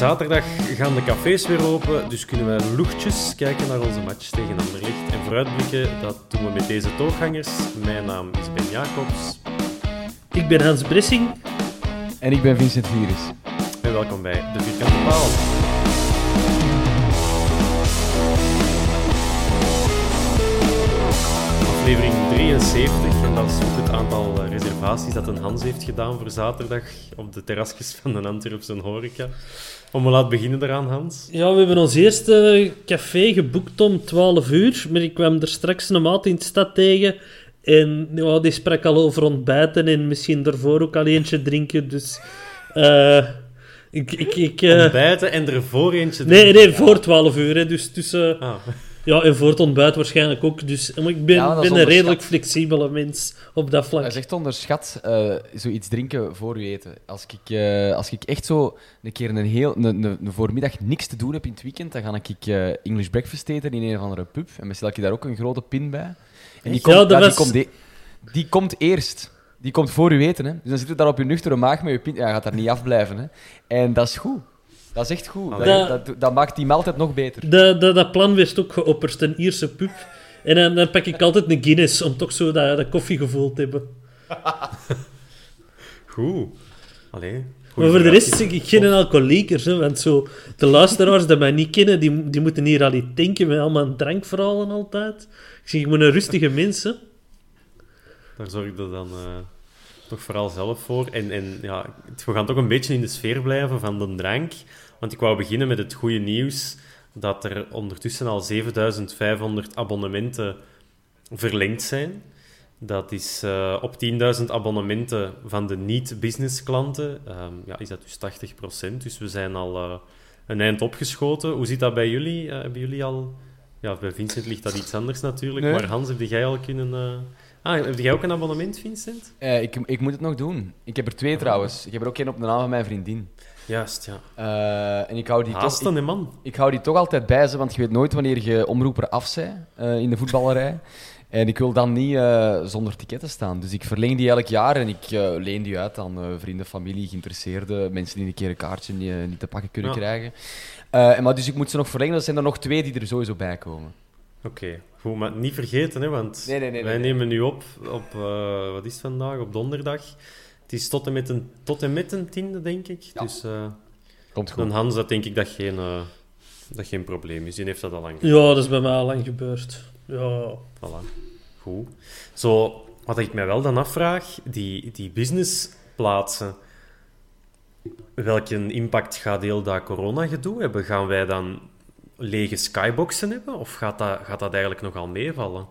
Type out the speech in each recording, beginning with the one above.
Zaterdag gaan de cafés weer open, dus kunnen wij luchtjes kijken naar onze match tegen Anderlecht. En vooruitblikken, dat doen we met deze tooghangers. Mijn naam is Ben Jacobs. Ik ben Hans Bressing. En ik ben Vincent Virus. En welkom bij De Vierkante Paal. Aflevering 73, en dat is ook het aantal eh, reservaties dat een Hans heeft gedaan voor zaterdag op de terrasjes van de Antwerpse horeca. Om we laten beginnen eraan, Hans. Ja, we hebben ons eerste café geboekt om 12 uur. Maar ik kwam er straks een maat in de stad tegen. En ja, die sprak al over ontbijten en misschien daarvoor ook al eentje drinken. Dus eh ik... ik, ik eh, Ontbijten en ervoor eentje nee, drinken. nee, voor 12 uur. Hè, dus tussen... Ah. Ja, en voor het ontbijt waarschijnlijk ook. Dus maar ik ben, Ja, dat is ben een redelijk flexibele mens op dat vlak. Hij zegt onderschat eh, zoiets drinken voor u eten. Als ik, eh, als ik echt zo een keer een, heel, een, een, een voormiddag niks te doen heb in het weekend, dan ga ik eh, English breakfast eten in een of andere pub. En bestel ik daar ook een grote pin bij. En die komt, Ja, dat die, komt e- die komt eerst. Die komt voor u eten. Hè. Dus dan zit je daar op je nuchtere maag met je pin. Ja, gaat daar niet afblijven. Hè. En dat is goed. Dat is echt goed. Dat, Dat- dat, dat maakt die maaltijd nog beter. Dat, dat, dat plan werd ook geopperd, een Ierse pub. En dan, dan pak ik altijd een Guinness, om toch zo dat, dat koffiegevoel te hebben. Goed. Allee. Maar voor de rest zeg ik geen alcoholieker. Hè, want zo, de luisteraars die mij niet kennen, die, die moeten hier al iets denken met allemaal drankverhalen altijd. Ik zeg, ik ben een rustige mens. Hè. Daar zorg je dan eh, toch vooral zelf voor. En, en ja, we gaan toch een beetje in de sfeer blijven van de drank. Want ik wou beginnen met het goede nieuws dat er ondertussen al 7500 abonnementen verlengd zijn. Dat is eh, op 10.000 abonnementen van de niet-business klanten. ehm, ja, is dat dus 80%. Dus we zijn al eh, een eind opgeschoten. Hoe zit dat bij jullie? Eh, hebben jullie al... Ja, bij Vincent ligt dat iets anders natuurlijk. Nee. Maar Hans, heb jij al kunnen... Ah, heb jij ook een abonnement, Vincent? Eh, ik, ik moet het nog doen. Ik heb er twee trouwens. Ik heb er ook één op de naam van mijn vriendin. Juist, ja. Eh, en ik hou die toch... Haasten, hè, man. Ik hou die toch altijd bij ze, want je weet nooit wanneer je omroeper af bent eh, in de voetballerij. En ik wil dan niet eh, zonder ticketten staan. Dus ik verleng die elk jaar en ik eh, leen die uit aan eh, vrienden, familie, geïnteresseerden, mensen die een keer een kaartje niet, eh, niet te pakken kunnen Ja. krijgen. Eh, en maar dus ik moet ze nog verlengen. Er zijn er nog twee die er sowieso bij komen. Oké, goed, maar niet vergeten, hè, want Nee, nee, nee, wij nee, nee. nemen nu op op, eh, wat is het vandaag, op donderdag. Het is tot en met een, tot en met een tiende, denk ik. Ja. Dus eh Komt dan goed. Hans, dat denk ik dat geen, eh, dat geen probleem is. Die heeft dat al lang gedaan. Ja, dat is bij mij al lang gebeurd. Ja. Voilà. Goed. Zo, wat ik mij wel dan afvraag, die, die businessplaatsen, welke impact gaat heel dat corona-gedoe hebben? Gaan wij dan lege skyboxen hebben? Of gaat dat, gaat dat eigenlijk nogal meevallen?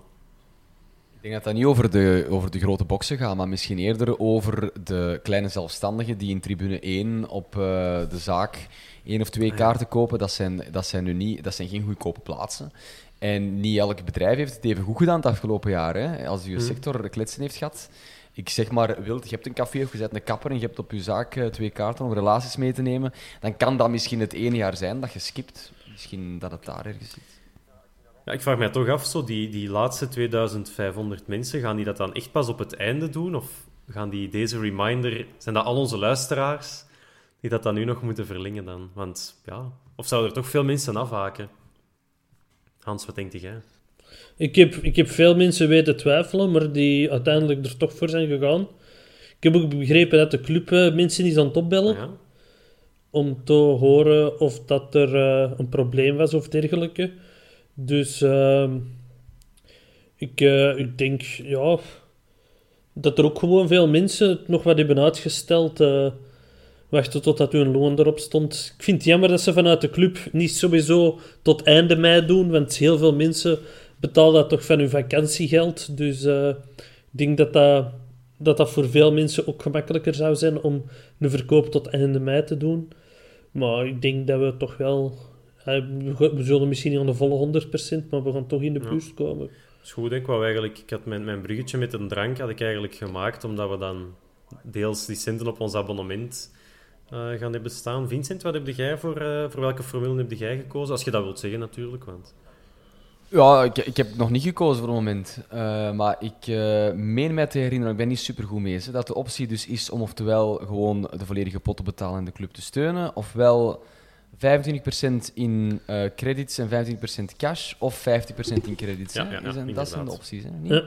Ik denk dat dat niet over de, over de grote boksen gaat, maar misschien eerder over de kleine zelfstandigen die in tribune 1 op eh, de zaak één of twee kaarten kopen. Dat zijn, dat, zijn nu niet, dat zijn geen goedkope plaatsen. En niet elk bedrijf heeft het even goed gedaan het afgelopen jaar. Hè. Als uw sector kletsen heeft gehad, ik zeg maar, wilt, je hebt een café of je zet een kapper en je hebt op je zaak eh, twee kaarten om relaties mee te nemen, dan kan dat misschien het ene jaar zijn dat je skipt. Misschien dat het daar ergens zit. Ja, ik vraag mij toch af, zo die, die laatste 2500 mensen, gaan die dat dan echt pas op het einde doen? Of gaan die deze reminder... Zijn dat al onze luisteraars die dat dan nu nog moeten verlengen dan? Want ja... Of zouden er toch veel mensen afhaken? Hans, wat denkt jij? Ik heb, ik heb veel mensen weten twijfelen, maar die uiteindelijk er toch voor zijn gegaan. Ik heb ook begrepen dat de club eh, mensen is aan het opbellen. Ja? Om te horen of dat er eh, een probleem was of dergelijke. Dus ehm, ik, eh, ik denk ja, dat er ook gewoon veel mensen het nog wat hebben uitgesteld. eh wachten totdat hun loon erop stond. Ik vind het jammer dat ze vanuit de club niet sowieso tot einde mei doen, want heel veel mensen betalen dat toch van hun vakantiegeld. Dus ik denk dat dat, dat dat voor veel mensen ook gemakkelijker zou zijn om een verkoop tot einde mei te doen. Maar ik denk dat we toch wel... eh, We zullen misschien niet aan de volle 100%, maar we gaan toch in de buurt komen. Dat is goed, ik wou eigenlijk... Ik had mijn, mijn bruggetje met een drank had ik eigenlijk gemaakt, omdat we dan deels die centen op ons abonnement eh, gaan hebben staan. Vincent, wat heb jij voor, eh, voor welke formule heb jij gekozen? Als je dat wilt zeggen, natuurlijk, want... Ja, ik, ik heb nog niet gekozen voor het moment. Eh, maar ik eh, meen mij te herinneren, ik ben niet super goed mee, hè, dat de optie dus is om oftewel gewoon de volledige pot te betalen en de club te steunen, ofwel 25% in eh, credits en 25% cash, of 50% in credits. Ja, hè. ja, ja, dat, zijn, dat zijn de opties. Hè? Niet? Ja.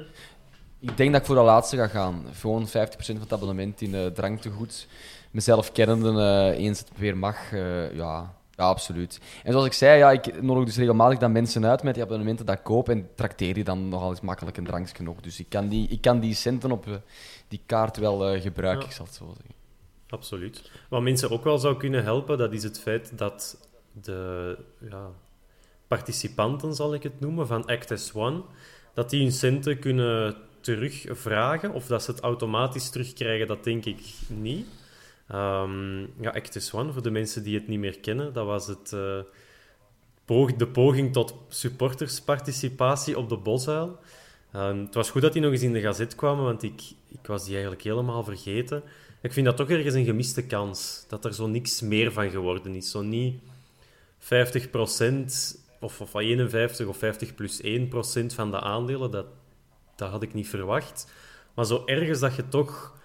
Ik denk dat ik voor dat laatste ga gaan. Gewoon 50% van het abonnement in eh dranktegoed. Mezelf kennende, eh, eens het weer mag, eh, ja, ja, absoluut. En zoals ik zei, ja, ik nodig dus regelmatig dan mensen uit met die abonnementen dat ik koop en trakteer die dan nogal eens makkelijk een drankje nog. Dus ik kan die, ik kan die centen op eh, die kaart wel eh, gebruiken, Ja. ik zal het zo zeggen. Absoluut. Wat mensen ook wel zou kunnen helpen, dat is het feit dat de ja, participanten, zal ik het noemen, van Act as One, dat die hun centen kunnen terugvragen. Of dat ze het automatisch terugkrijgen, dat denk ik niet. Ehm, ja, Act One, voor de mensen die het niet meer kennen, dat was het, eh, de poging tot supportersparticipatie op de Bosuil. Ehm, het was goed dat die nog eens in de gazet kwamen, want ik, ik was die eigenlijk helemaal vergeten. Ik vind dat toch ergens een gemiste kans. Dat er zo niks meer van geworden is. Zo niet 50% of, of 51 of 50 plus 1% van de aandelen. Dat, dat had ik niet verwacht. Maar zo ergens dat je toch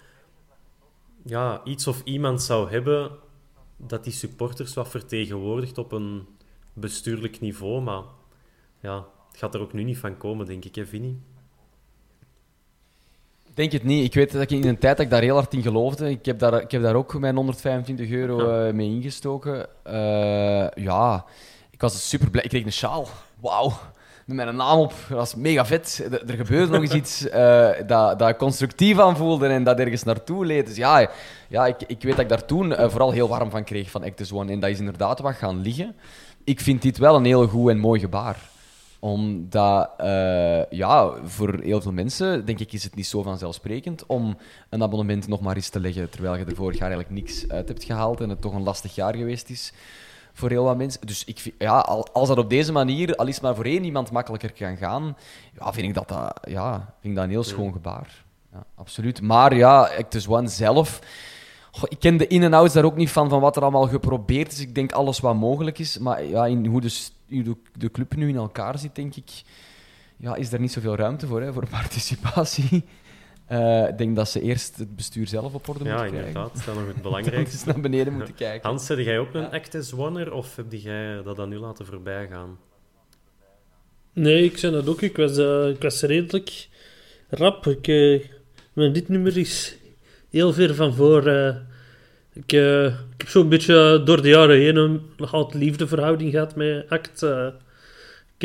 ja, iets of iemand zou hebben dat die supporters wat vertegenwoordigt op een bestuurlijk niveau. Maar ja, het gaat er ook nu niet van komen, denk ik, hè, Vinnie? Ik denk het niet. Ik weet dat ik in een tijd dat ik daar heel hard in geloofde. Ik heb daar, ik heb daar ook mijn 125 euro eh, mee ingestoken. Eh, ja, ik was super blij. Ik kreeg een sjaal. Wauw. Met mijn naam op. Dat was mega vet. Er, er gebeurde nog eens iets eh, dat, dat constructief aanvoelde en dat ergens naartoe leed. Dus ja, ja ik, ik weet dat ik daar toen eh, vooral heel warm van kreeg van Actus One. En dat is inderdaad wat gaan liggen. Ik vind dit wel een heel goed en mooi gebaar omdat, eh, ja, voor heel veel mensen, denk ik, is het niet zo vanzelfsprekend om een abonnement nog maar eens te leggen, terwijl je er vorig jaar eigenlijk niks uit hebt gehaald en het toch een lastig jaar geweest is voor heel wat mensen. Dus ik vind, ja, al- als dat op deze manier, al is maar voor één iemand makkelijker kan gaan, ja, vind ik dat, dat, ja, vind ik dat een heel schoon gebaar. Ja, absoluut. Maar ja, Actus One zelf... Ik ken de in- en outs daar ook niet van, van wat er allemaal geprobeerd is. Ik denk alles wat mogelijk is. Maar ja, in hoe de, de club nu in elkaar zit, denk ik... Ja, is er niet zoveel ruimte voor, hè, voor participatie. Eh, ik denk dat ze eerst het bestuur zelf op orde Ja, moeten krijgen. inderdaad. Dat is dan nog het belangrijkste. eens naar beneden moeten kijken. Hans, heb jij ook een Act as of heb jij dat dan nu laten voorbij gaan? Nee, ik zei dat ook. Ik was, eh, ik was redelijk rap. Ik, eh, maar dit nummer is heel ver van voor. eh. ik, ik heb zo'n beetje door de jaren heen een haat-liefde verhouding gehad met ACT. eh. ik,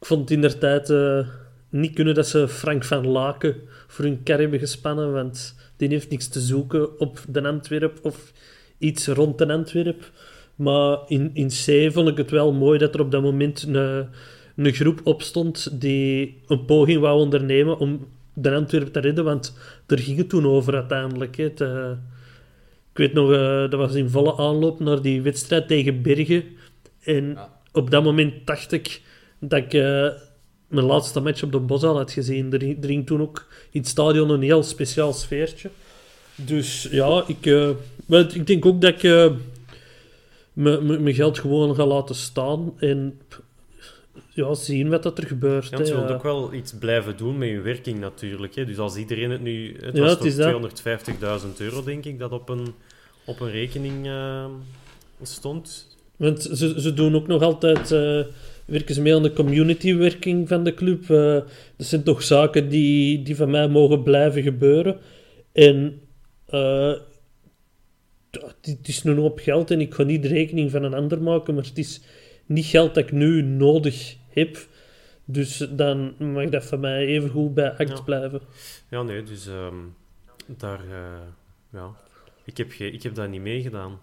ik vond in der tijd eh, niet kunnen dat ze Frank van Laken voor hun kar hebben gespannen, want die heeft niks te zoeken op de Antwerp of iets rond de Antwerp. Maar in, in C vond ik het wel mooi dat er op dat moment een, een groep opstond die een poging wou ondernemen om de Antwerp te redden, want daar ging het toen over uiteindelijk. Hè. Het, ik weet nog, eh, dat was in volle aanloop naar die wedstrijd tegen Bergen. En op dat moment dacht ik dat ik, eh, mijn laatste match op de Bosuil had gezien. Er, er ging toen ook in het stadion een heel speciaal sfeertje. Dus ja, ik, wel, ik denk ook dat ik eh, mijn geld gewoon ga laten staan en ja, zien wat dat er gebeurt. Ja, je wilt ook wel iets blijven doen met je werking natuurlijk. Hè? Dus als iedereen het nu... Het Ja, was het toch is dat. 250.000 euro, denk ik, dat op een, op een rekening eh, stond. Want ze, ze doen ook nog altijd... werken ze mee aan de communitywerking van de club. Eh dat zijn toch zaken die, die van mij mogen blijven gebeuren. En eh, het, is nu een hoop geld en ik ga niet de rekening van een ander maken, maar het is niet geld dat ik nu nodig heb. Dus dan mag dat van mij even goed bij act Ja. blijven. Ja, nee, dus ehm, daar... eh, ja. ik, heb ik heb daar niet meegedaan.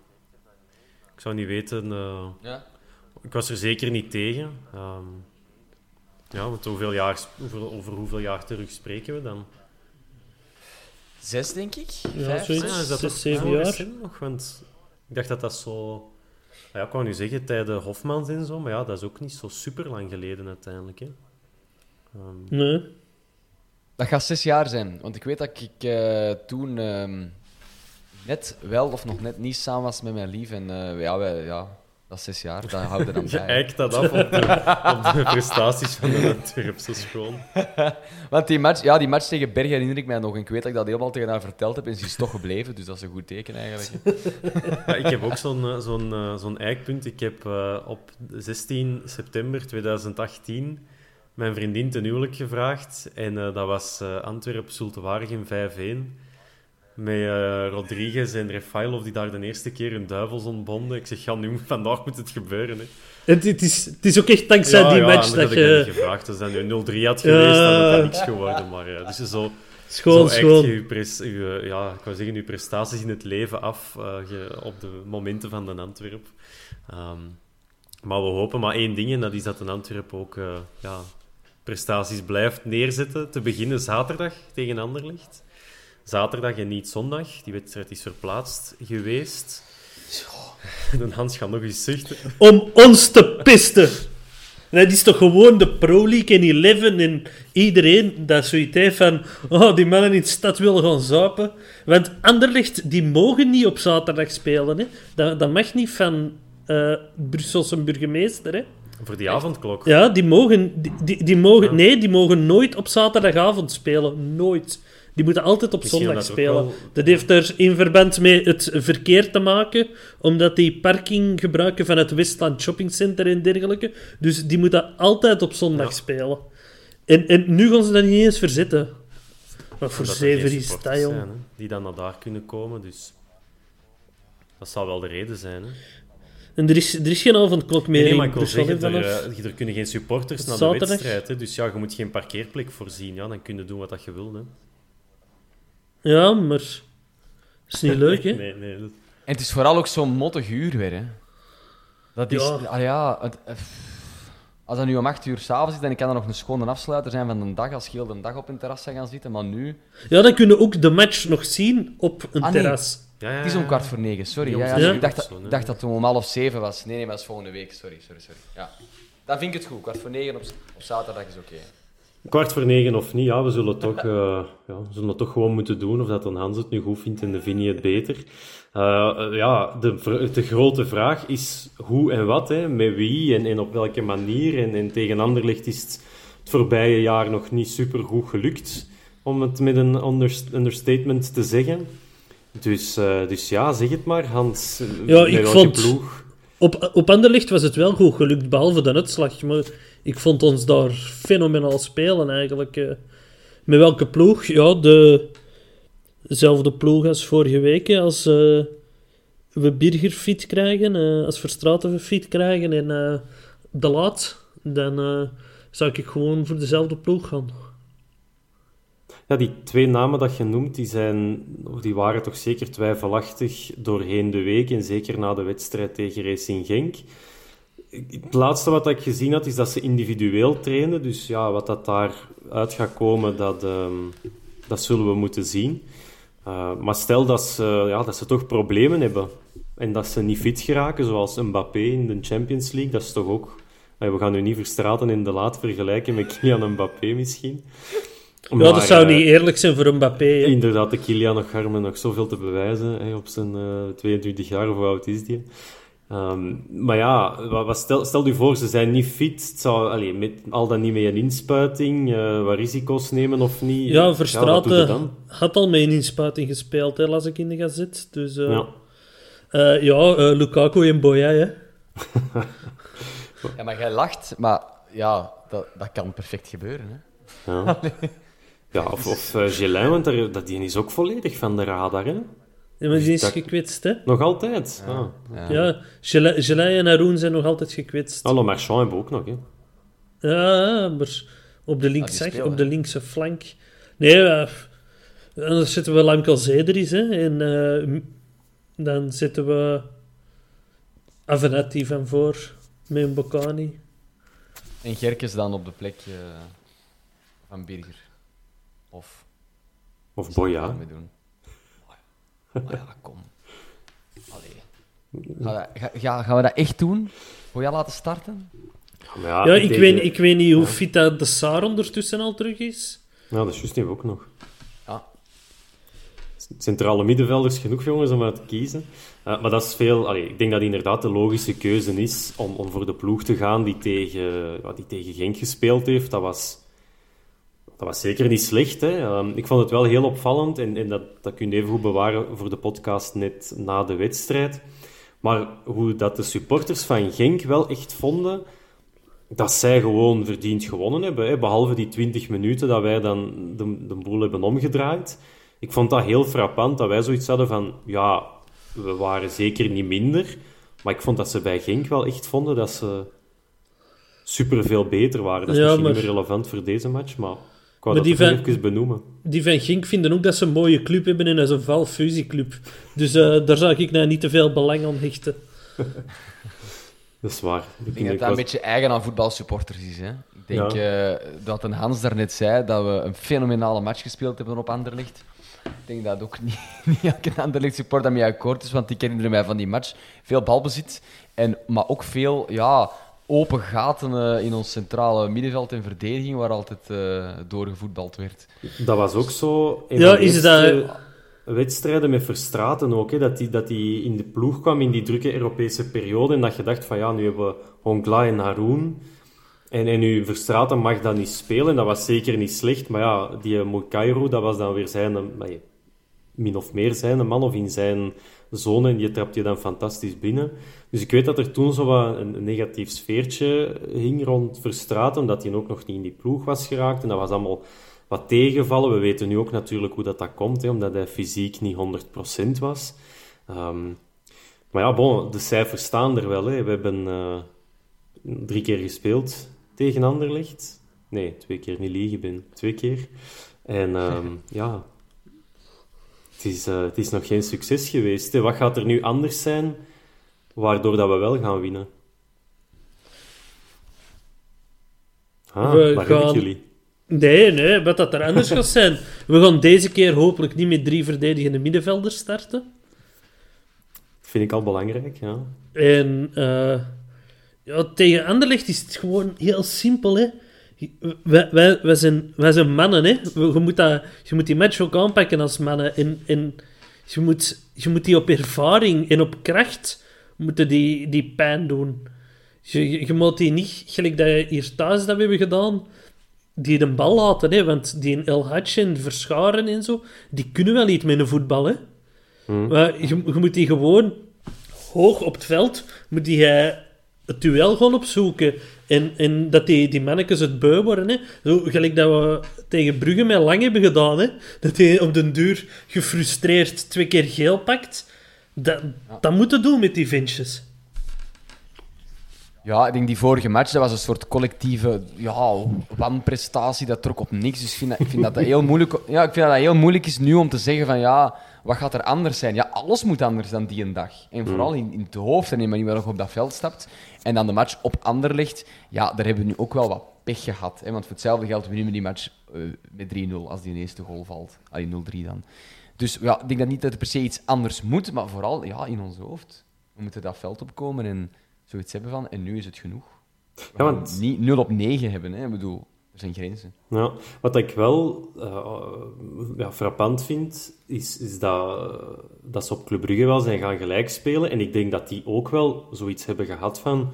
Ik zou niet weten... eh, Ja. Ik was er zeker niet tegen. Ehm, ja, want hoeveel jaar, over, over hoeveel jaar terug spreken we dan? Zes, denk ik. Ja, Vijf, zoiets. Ah, is dat zes, toch zeven jaar? nog? Want ik dacht dat dat zo... Ja, ik wou nu zeggen, tijden Hofmans en zo, maar ja, dat is ook niet zo super lang geleden uiteindelijk. Hè. Ehm, Nee. Dat gaat zes jaar zijn. Want ik weet dat ik eh, toen ehm, net wel of nog net niet samen was met mijn lief. En eh, ja, wij, ja, dat is zes jaar. Dat houden dan je bij. eikt dat af op de, op de prestaties van de Antwerpse school. Want die match, ja, die match tegen Bergen herinner ik mij nog. En ik weet dat ik dat helemaal tegen haar verteld heb. En ze is toch gebleven. Dus dat is een goed teken eigenlijk. Ja, ik heb ook zo'n eh, zo'n eh, zo'n eikpunt. Ik heb eh, op 16 september 2018 mijn vriendin ten huwelijk gevraagd. En dat was eh Antwerp-Zultewaardigem 5-1. Met eh, Rodriguez en Refailov die daar de eerste keer hun duivels ontbonden. Ik zeg, ja, nu, vandaag moet het gebeuren. Hè. Het, het, is, het is ook echt dankzij ja, die ja, match dat ik je... niet gevraagd. Als dat nu 0-3 had geweest, dan had dat niks geworden. Maar ja, dus zo... Schoon, zo schoon. je, pres- je, ja, ik wou zeggen, je prestaties in het leven af eh, je- op de momenten van de Antwerp. Ehm, maar we hopen maar één ding, en dat is dat een Antwerp ook eh, ja, prestaties blijft neerzetten. Te beginnen zaterdag tegen Anderlecht. Zaterdag en niet zondag. Die wedstrijd is verplaatst geweest. De Hans gaat nog eens zuchten. Om ons te pisten. Dat is toch gewoon de Pro League en Eleven en iedereen dat zoiets heeft van oh, die mannen in de stad willen gaan zuipen. Want Anderlecht, die mogen niet op zaterdag spelen. Hè. Dat, dat mag niet van eh Brusselse burgemeester. Hè. Voor die avondklok. Ja, die mogen, die, die, die mogen, nee, die mogen nooit op zaterdagavond spelen. Nooit. Die moeten altijd op Misschien zondag spelen. wel- Dat heeft er in verband met het verkeer te maken, omdat die parking gebruiken van het Westland Shopping Center en dergelijke. Dus die moeten altijd op zondag Ja. spelen. En, en nu gaan ze dat niet eens verzetten. Wat voor zeven is dat, jong? die dan naar daar kunnen komen. Dus dat zal wel de reden zijn. Hè. En er is, er is geen avondklok meer Nee, maar ik wil zeggen, er, eh, er kunnen geen supporters naar de wedstrijd. Hè, dus ja, je moet geen parkeerplek voorzien. Ja, dan kun je doen wat dat je wil. Hè. Ja, maar... Dat is niet leuk, hè? Nee, nee. dat- En het is vooral ook zo'n mottig uur weer, hè. Dat is... Ja. Ah ja, het- eh, als dat nu om 8 uur s'avonds is, dan kan er nog een schone afsluiter zijn van de dag, als je heel de dag op een terras zou gaan zitten. Maar nu... Ja, dan kunnen we ook de match nog zien op een Ah, nee. terras. Ja, ja, Het is om kwart voor negen, sorry. Ja, ik dacht, dat- ik dacht dat het om half zeven was. Nee, nee, maar dat is volgende week. Sorry, sorry, sorry. Ja. Dan vind ik het goed. Kwart voor negen op, op zaterdag is oké. Kwart voor negen of niet, ja, we zullen, toch, eh, ja, we zullen het toch gewoon moeten doen. Of dat dan Hans het nu goed vindt en de Vinnie het beter. Eh, eh, ja, de, de grote vraag is hoe en wat, hè, met wie en, en op welke manier. En, en tegen Anderlecht is het het voorbije jaar nog niet super goed gelukt, om het met een under- understatement te zeggen. Dus, dus ja, zeg het maar, Hans. Ja, ik vond- ploeg? Op, op Anderlecht was het wel goed gelukt, behalve de uitslag. Maar ik vond ons daar fenomenaal spelen, eigenlijk. eh. Met welke ploeg? Ja, de... Dezelfde ploeg als vorige week. hè, Als eh, we Birger fit krijgen, eh, als Verstraten fit krijgen en eh, De Laat, dan eh, zou ik gewoon voor dezelfde ploeg gaan. Ja, die twee namen dat je noemt, die, zijn, die waren toch zeker twijfelachtig doorheen de week. En zeker na de wedstrijd tegen Racing Genk. Het laatste wat ik gezien had, is dat ze individueel trainen. Dus ja, wat dat daaruit gaat komen, dat, ehm, dat zullen we moeten zien. Uh, maar stel dat ze, ja, dat ze toch problemen hebben. En dat ze niet fit geraken, zoals Mbappé in de Champions League. Dat is toch ook we gaan nu niet Verstraten in de laat vergelijken met Kylian Mbappé misschien. Ja, dat Maar, zou eh, niet eerlijk zijn voor Mbappé. hè. Inderdaad, de Kylian nog Garmen nog zoveel te bewijzen hè, op zijn eh 22 jaar, of hoe oud is die? Ehm, maar ja, wat, wat stel, stel je voor, ze zijn niet fit. Het zou, allee, met, al dan niet met een inspuiting, eh, wat risico's nemen of niet. Ja, dan? had al mee een inspuiting gespeeld, hè, las ik in de gazet. Dus eh, Ja. eh, ja, Lukaku en Boya, hè. Ja, maar jij lacht, maar ja, dat, dat kan perfect gebeuren. Hè? Ja, ja of, of Gelin, want daar, dat, die is ook volledig van de radar. Hè? Ja, maar die is dat- gekwetst, hè. Nog altijd. Ah. Ja, Gelei Gelei en Haroun zijn nog altijd gekwetst. Ah, Le Marchand hebben we ook nog. Hè? Ja, maar op de, Ah, links, spelen, op de linkse flank. Nee, eh, anders zetten we Lamkel Zederis, hè. En eh, dan zetten we Avenetti van voor, met een Bocani. En Gerkes dan op de plek eh, van Birger. Of Of Boya. doen? Maar ja, kom. Allee. Gaan we, ga- ga- gaan we dat echt doen? Boya laten starten? Ja, ja, ik tegen- weet, ik weet niet hoe fit dat de Saar ondertussen al terug is. Ja, dat is we ook nog. Ja. Centrale middenvelders, genoeg jongens om uit te kiezen. Eh, maar dat is veel... Allee, ik denk dat inderdaad de logische keuze is om, om voor de ploeg te gaan die tegen, ja, die tegen Genk gespeeld heeft. Dat was, dat was zeker niet slecht. Hè. Ehm, ik vond het wel heel opvallend en, en dat, dat kun je even goed bewaren voor de podcast net na de wedstrijd. Maar hoe dat de supporters van Genk wel echt vonden dat zij gewoon verdiend gewonnen hebben. Hè? Behalve die 20 minuten dat wij dan de, de boel hebben omgedraaid. Ik vond dat heel frappant dat wij zoiets hadden van... Ja, we waren zeker niet minder. Maar ik vond dat ze bij Genk wel echt vonden dat ze superveel beter waren. Dat is Ja, misschien maar- niet meer relevant voor deze match, maar wou Maar dat die van- even benoemen. Die van Gink vinden ook dat ze een mooie club hebben en dat is een valfusieclub. Dus eh, daar zou ik nou niet te veel belang aan hechten. Dat is waar. Ik denk dat dat een beetje eigen aan voetbalsupporters is. Hè? Ik denk Ja. eh, dat een Hans daarnet zei dat we een fenomenale match gespeeld hebben op Anderlecht. Ik denk dat ook niet, niet elke Anderlecht support daarmee akkoord is, want ik herinner mij van die match veel balbezit, en, maar ook veel ja, open gaten eh, in ons centrale middenveld en verdediging, waar altijd eh, doorgevoetbald werd. Dat was ook zo... in Ja, is eerste dat- Wedstrijden met Verstraten ook, hè, dat hij dat die in de ploeg kwam in die drukke Europese periode en dat je dacht van ja, nu hebben we Hongla en Haroun en, en nu Verstraten mag dat niet spelen, dat was zeker niet slecht, maar ja, die Mokairo, dat was dan weer zijn, min of meer zijn man of in zijn zone en die trapte je dan fantastisch binnen. Dus ik weet dat er toen zo wat een, negatief sfeertje hing rond Verstraten, dat hij ook nog niet in die ploeg was geraakt en dat was allemaal wat tegenvallen. We weten nu ook natuurlijk hoe dat, dat komt, hè, omdat hij fysiek niet 100% was. Ehm, maar ja, bon, de cijfers staan er wel. Hè. We hebben eh, drie keer gespeeld tegen Anderlecht. Nee, twee keer niet liegen, ben twee keer. En ehm, ja, het is, eh, het is nog geen succes geweest. Hè. Wat gaat er nu anders zijn, waardoor dat we wel gaan winnen? Ah, We waar heb ik gaan- jullie? Nee, nee, wat dat er anders gaat zijn. We gaan deze keer hopelijk niet met drie verdedigende middenvelders starten. Vind ik al belangrijk, ja. En eh, ja, tegen Anderlecht is het gewoon heel simpel. Hè. Wij, wij, wij, zijn, wij zijn mannen. Hè. Je, moet dat, je moet die match ook aanpakken als mannen. En, en je, moet, je moet die op ervaring en op kracht moeten die, die pijn doen. Je, je, je moet die niet, gelijk dat hier thuis dat we hebben gedaan, die de bal laten. Hè. Want die El Hadj en Verscharen en zo, die kunnen wel iets met een voetbal. Hè. Maar je, je moet die gewoon hoog op het veld moet die, eh, het duel gaan opzoeken. En, en dat die, die mannetjes het beu worden. Hè. Zo, gelijk dat we tegen Brugge met Lang hebben gedaan. Hè. Dat hij op den duur gefrustreerd twee keer geel pakt. Dat, dat moet doen met die ventjes. Ja, ik denk die vorige match, dat was een soort collectieve ja, wanprestatie. Dat trok op niks. Dus ik vind dat, ik vind dat, dat heel moeilijk, ja, ik vind dat dat heel moeilijk is nu om te zeggen van ja, wat gaat er anders zijn? Ja, alles moet anders dan die een dag. En vooral in, in het hoofd en in de manier waarop je op dat veld stapt. En dan de match op Anderlecht, ja, daar hebben we nu ook wel wat pech gehad. Hè? Want voor hetzelfde geld winnen we die match eh, met 3-0 als die eerste goal valt. Allee, 0-3 dan. Dus ja, ik denk dat niet dat er per se iets anders moet, maar vooral ja, in ons hoofd. We moeten dat veld opkomen en zoiets hebben van, en nu is het genoeg. Ja, want... niet 0 op 9 hebben, hè. Ik bedoel, er zijn grenzen. Ja, wat ik wel uh, ja, frappant vind, is, is dat, dat ze op Club Brugge wel zijn gaan gelijk spelen. En ik denk dat die ook wel zoiets hebben gehad van...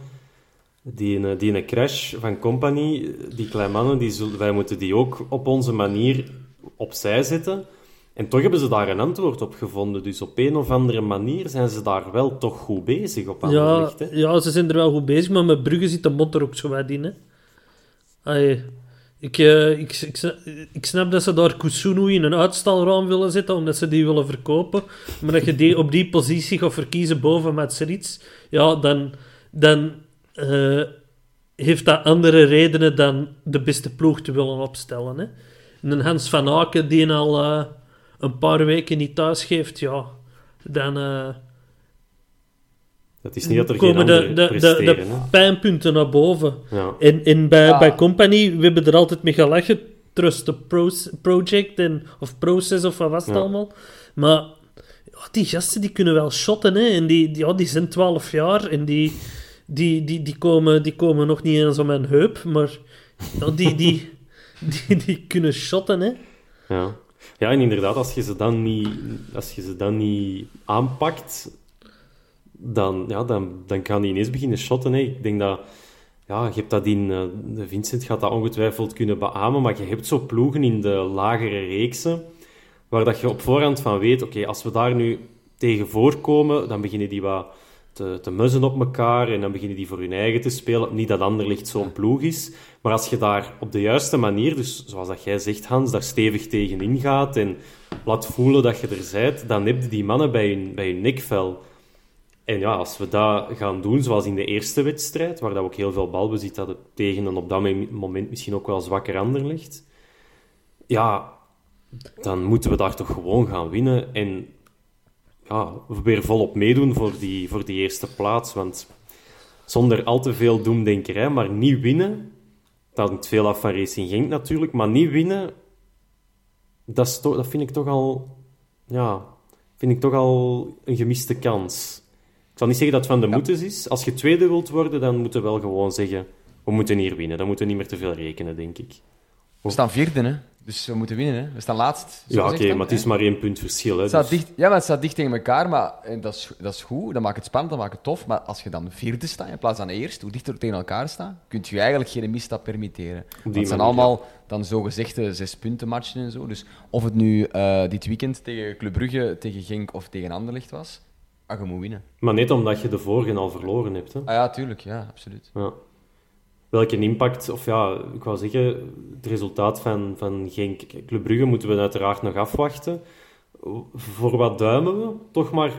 Die, die een crash van Company, die kleine mannen, die zullen, wij moeten die ook op onze manier opzij zetten. En toch hebben ze daar een antwoord op gevonden. Dus op een of andere manier zijn ze daar wel toch goed bezig op ja, ja, ze zijn er wel goed bezig, maar met Brugge zit de mot er ook zo wat in. Hè. ik, uh, ik, ik, ik, snap dat ze daar Kusunu in een uitstalraam willen zetten, omdat ze die willen verkopen. Maar dat je die op die positie gaat verkiezen boven Matseric, ja, dan, dan uh, heeft dat andere redenen dan de beste ploeg te willen opstellen. Hè. En een Hans van Aken die al... Uh, een paar weken niet thuis geeft, ja, dan... Uh, dat is niet dat er komen geen de, de, de, de pijnpunten naar boven. Ja. En, en bij, bij Company, we hebben er altijd mee gelachen. Trust the Project en, of Process of wat was het allemaal. Maar ja, die gasten die kunnen wel shotten. Hè. En die, die, ja, die zijn 12 jaar en die, die, die, die, komen, die komen nog niet eens om mijn heup. Maar ja, die, die, die, die, kunnen shotten. Hè. Ja. Ja, en inderdaad, als je ze dan niet, als je ze dan niet aanpakt, dan, ja, dan, dan kan die ineens beginnen shotten. Hè. Ik denk dat... Ja, je hebt dat in... Uh, Vincent gaat dat ongetwijfeld kunnen beamen, maar je hebt zo ploegen in de lagere reeksen, waar dat je op voorhand van weet, oké, als we daar nu tegen voorkomen, dan beginnen die wat te, te muzzen op elkaar en dan beginnen die voor hun eigen te spelen. Niet dat Anderlicht zo'n ploeg is, maar als je daar op de juiste manier, dus zoals dat jij zegt Hans, daar stevig tegen ingaat en laat voelen dat je er bent, dan heb je die mannen bij hun, bij hun nekvel. En ja, als we dat gaan doen, zoals in de eerste wedstrijd, waar dat we ook heel veel balbezit hadden tegen een op dat moment misschien ook wel zwakker Anderlicht, ja, dan moeten we daar toch gewoon gaan winnen. En ja, weer volop meedoen voor die, voor die eerste plaats. Want zonder al te veel doemdenkerij, maar niet winnen, dat hangt veel af van Racing Genk natuurlijk, maar niet winnen, dat, dat vind ik toch al... Ja, vind ik toch al een gemiste kans. Ik zal niet zeggen dat het van de ja. is. Als je tweede wilt worden, dan moeten we wel gewoon zeggen... We moeten hier winnen. Dan moeten we niet meer te veel rekenen, denk ik. We staan vierde, hè? Dus we moeten winnen, hè? We staan laatst. Ja, oké, maar het is maar één punt verschil. Hè, dus... dicht, ja, maar het staat dicht tegen elkaar, maar en dat, is, dat is goed. Dat maakt het spannend, dat maakt het tof. Maar als je dan vierde staat in plaats van eerst, hoe dichter tegen elkaar staat, kun je eigenlijk geen misstap permitteren. Het zijn allemaal ja. dan zogezegde zes punten matchen en zo. Dus of het nu uh, dit weekend tegen Club Brugge, tegen Genk of tegen Anderlecht was, ah, je moet winnen. Maar net omdat je de vorige al verloren hebt. Hè? Ah ja, tuurlijk. Ja, absoluut. Ja welke impact, of ja, ik wou zeggen, het resultaat van, van Genk Club Brugge moeten we uiteraard nog afwachten. Voor wat duimen we? Toch maar,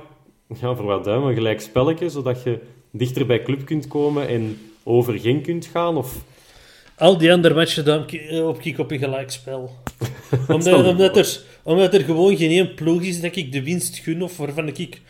ja, voor wat duimen we gelijk spelletje, zodat je dichter bij club kunt komen en over Genk kunt gaan? Of... Al die andere matchen dan op kik op een gelijkspel. omdat, omdat, er, omdat er gewoon geen één ploeg is dat ik de winst gun of waarvan ik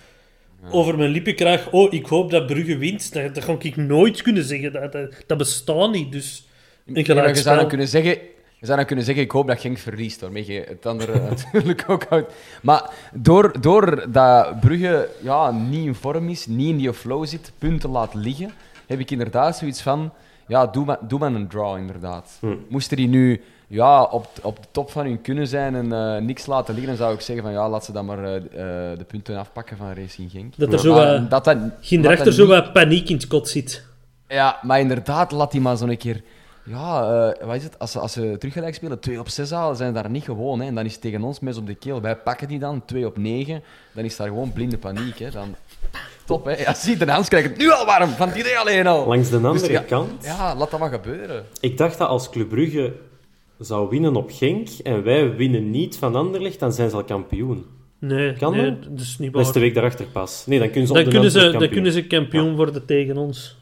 over mijn lippen krijg, oh, ik hoop dat Brugge wint, dat, dat ga ik nooit kunnen zeggen. Dat, dat, bestaat niet, dus ja, je zou dan kunnen zeggen... Je zou dan kunnen zeggen, ik hoop dat Genk verliest, waarmee je het andere natuurlijk ook houdt. Maar door, door dat Brugge ja, niet in vorm is, niet in die flow zit, punten laat liggen, heb ik inderdaad zoiets van, ja, doe maar, doe maar een draw, inderdaad. Hm. Moest er die nu ja, op, op de top van hun kunnen zijn en uh, niks laten liggen, dan zou ik zeggen van ja, laat ze dan maar uh, de punten afpakken van Racing Genk. Dat er zo, uh, dat dat, geen rechter zo wat paniek in het kot zit. Ja, maar inderdaad, laat die maar zo'n keer... Ja, wat is het? Als ze, als ze teruggelijk spelen, 2 op 6 halen, zijn daar niet gewoon. Hè. En dan is het tegen ons mes op de keel. Wij pakken die dan, 2 op 9. Dan is daar gewoon blinde paniek. Hè. Dan, top, hè. Ja, zie, de Hans krijgt het nu al warm, van het idee alleen al. Langs de andere dus, ja, kant... Ja, laat dat maar gebeuren. Ik dacht dat als Club Brugge zou winnen op Genk en wij winnen niet van Anderlecht, dan zijn ze al kampioen. Nee, kan nee, dat? is niet waar. Dat is de week daarachter pas. Nee, dan kunnen ze, dan kunnen ze, kampioen. dan kunnen ze kampioen worden tegen ons.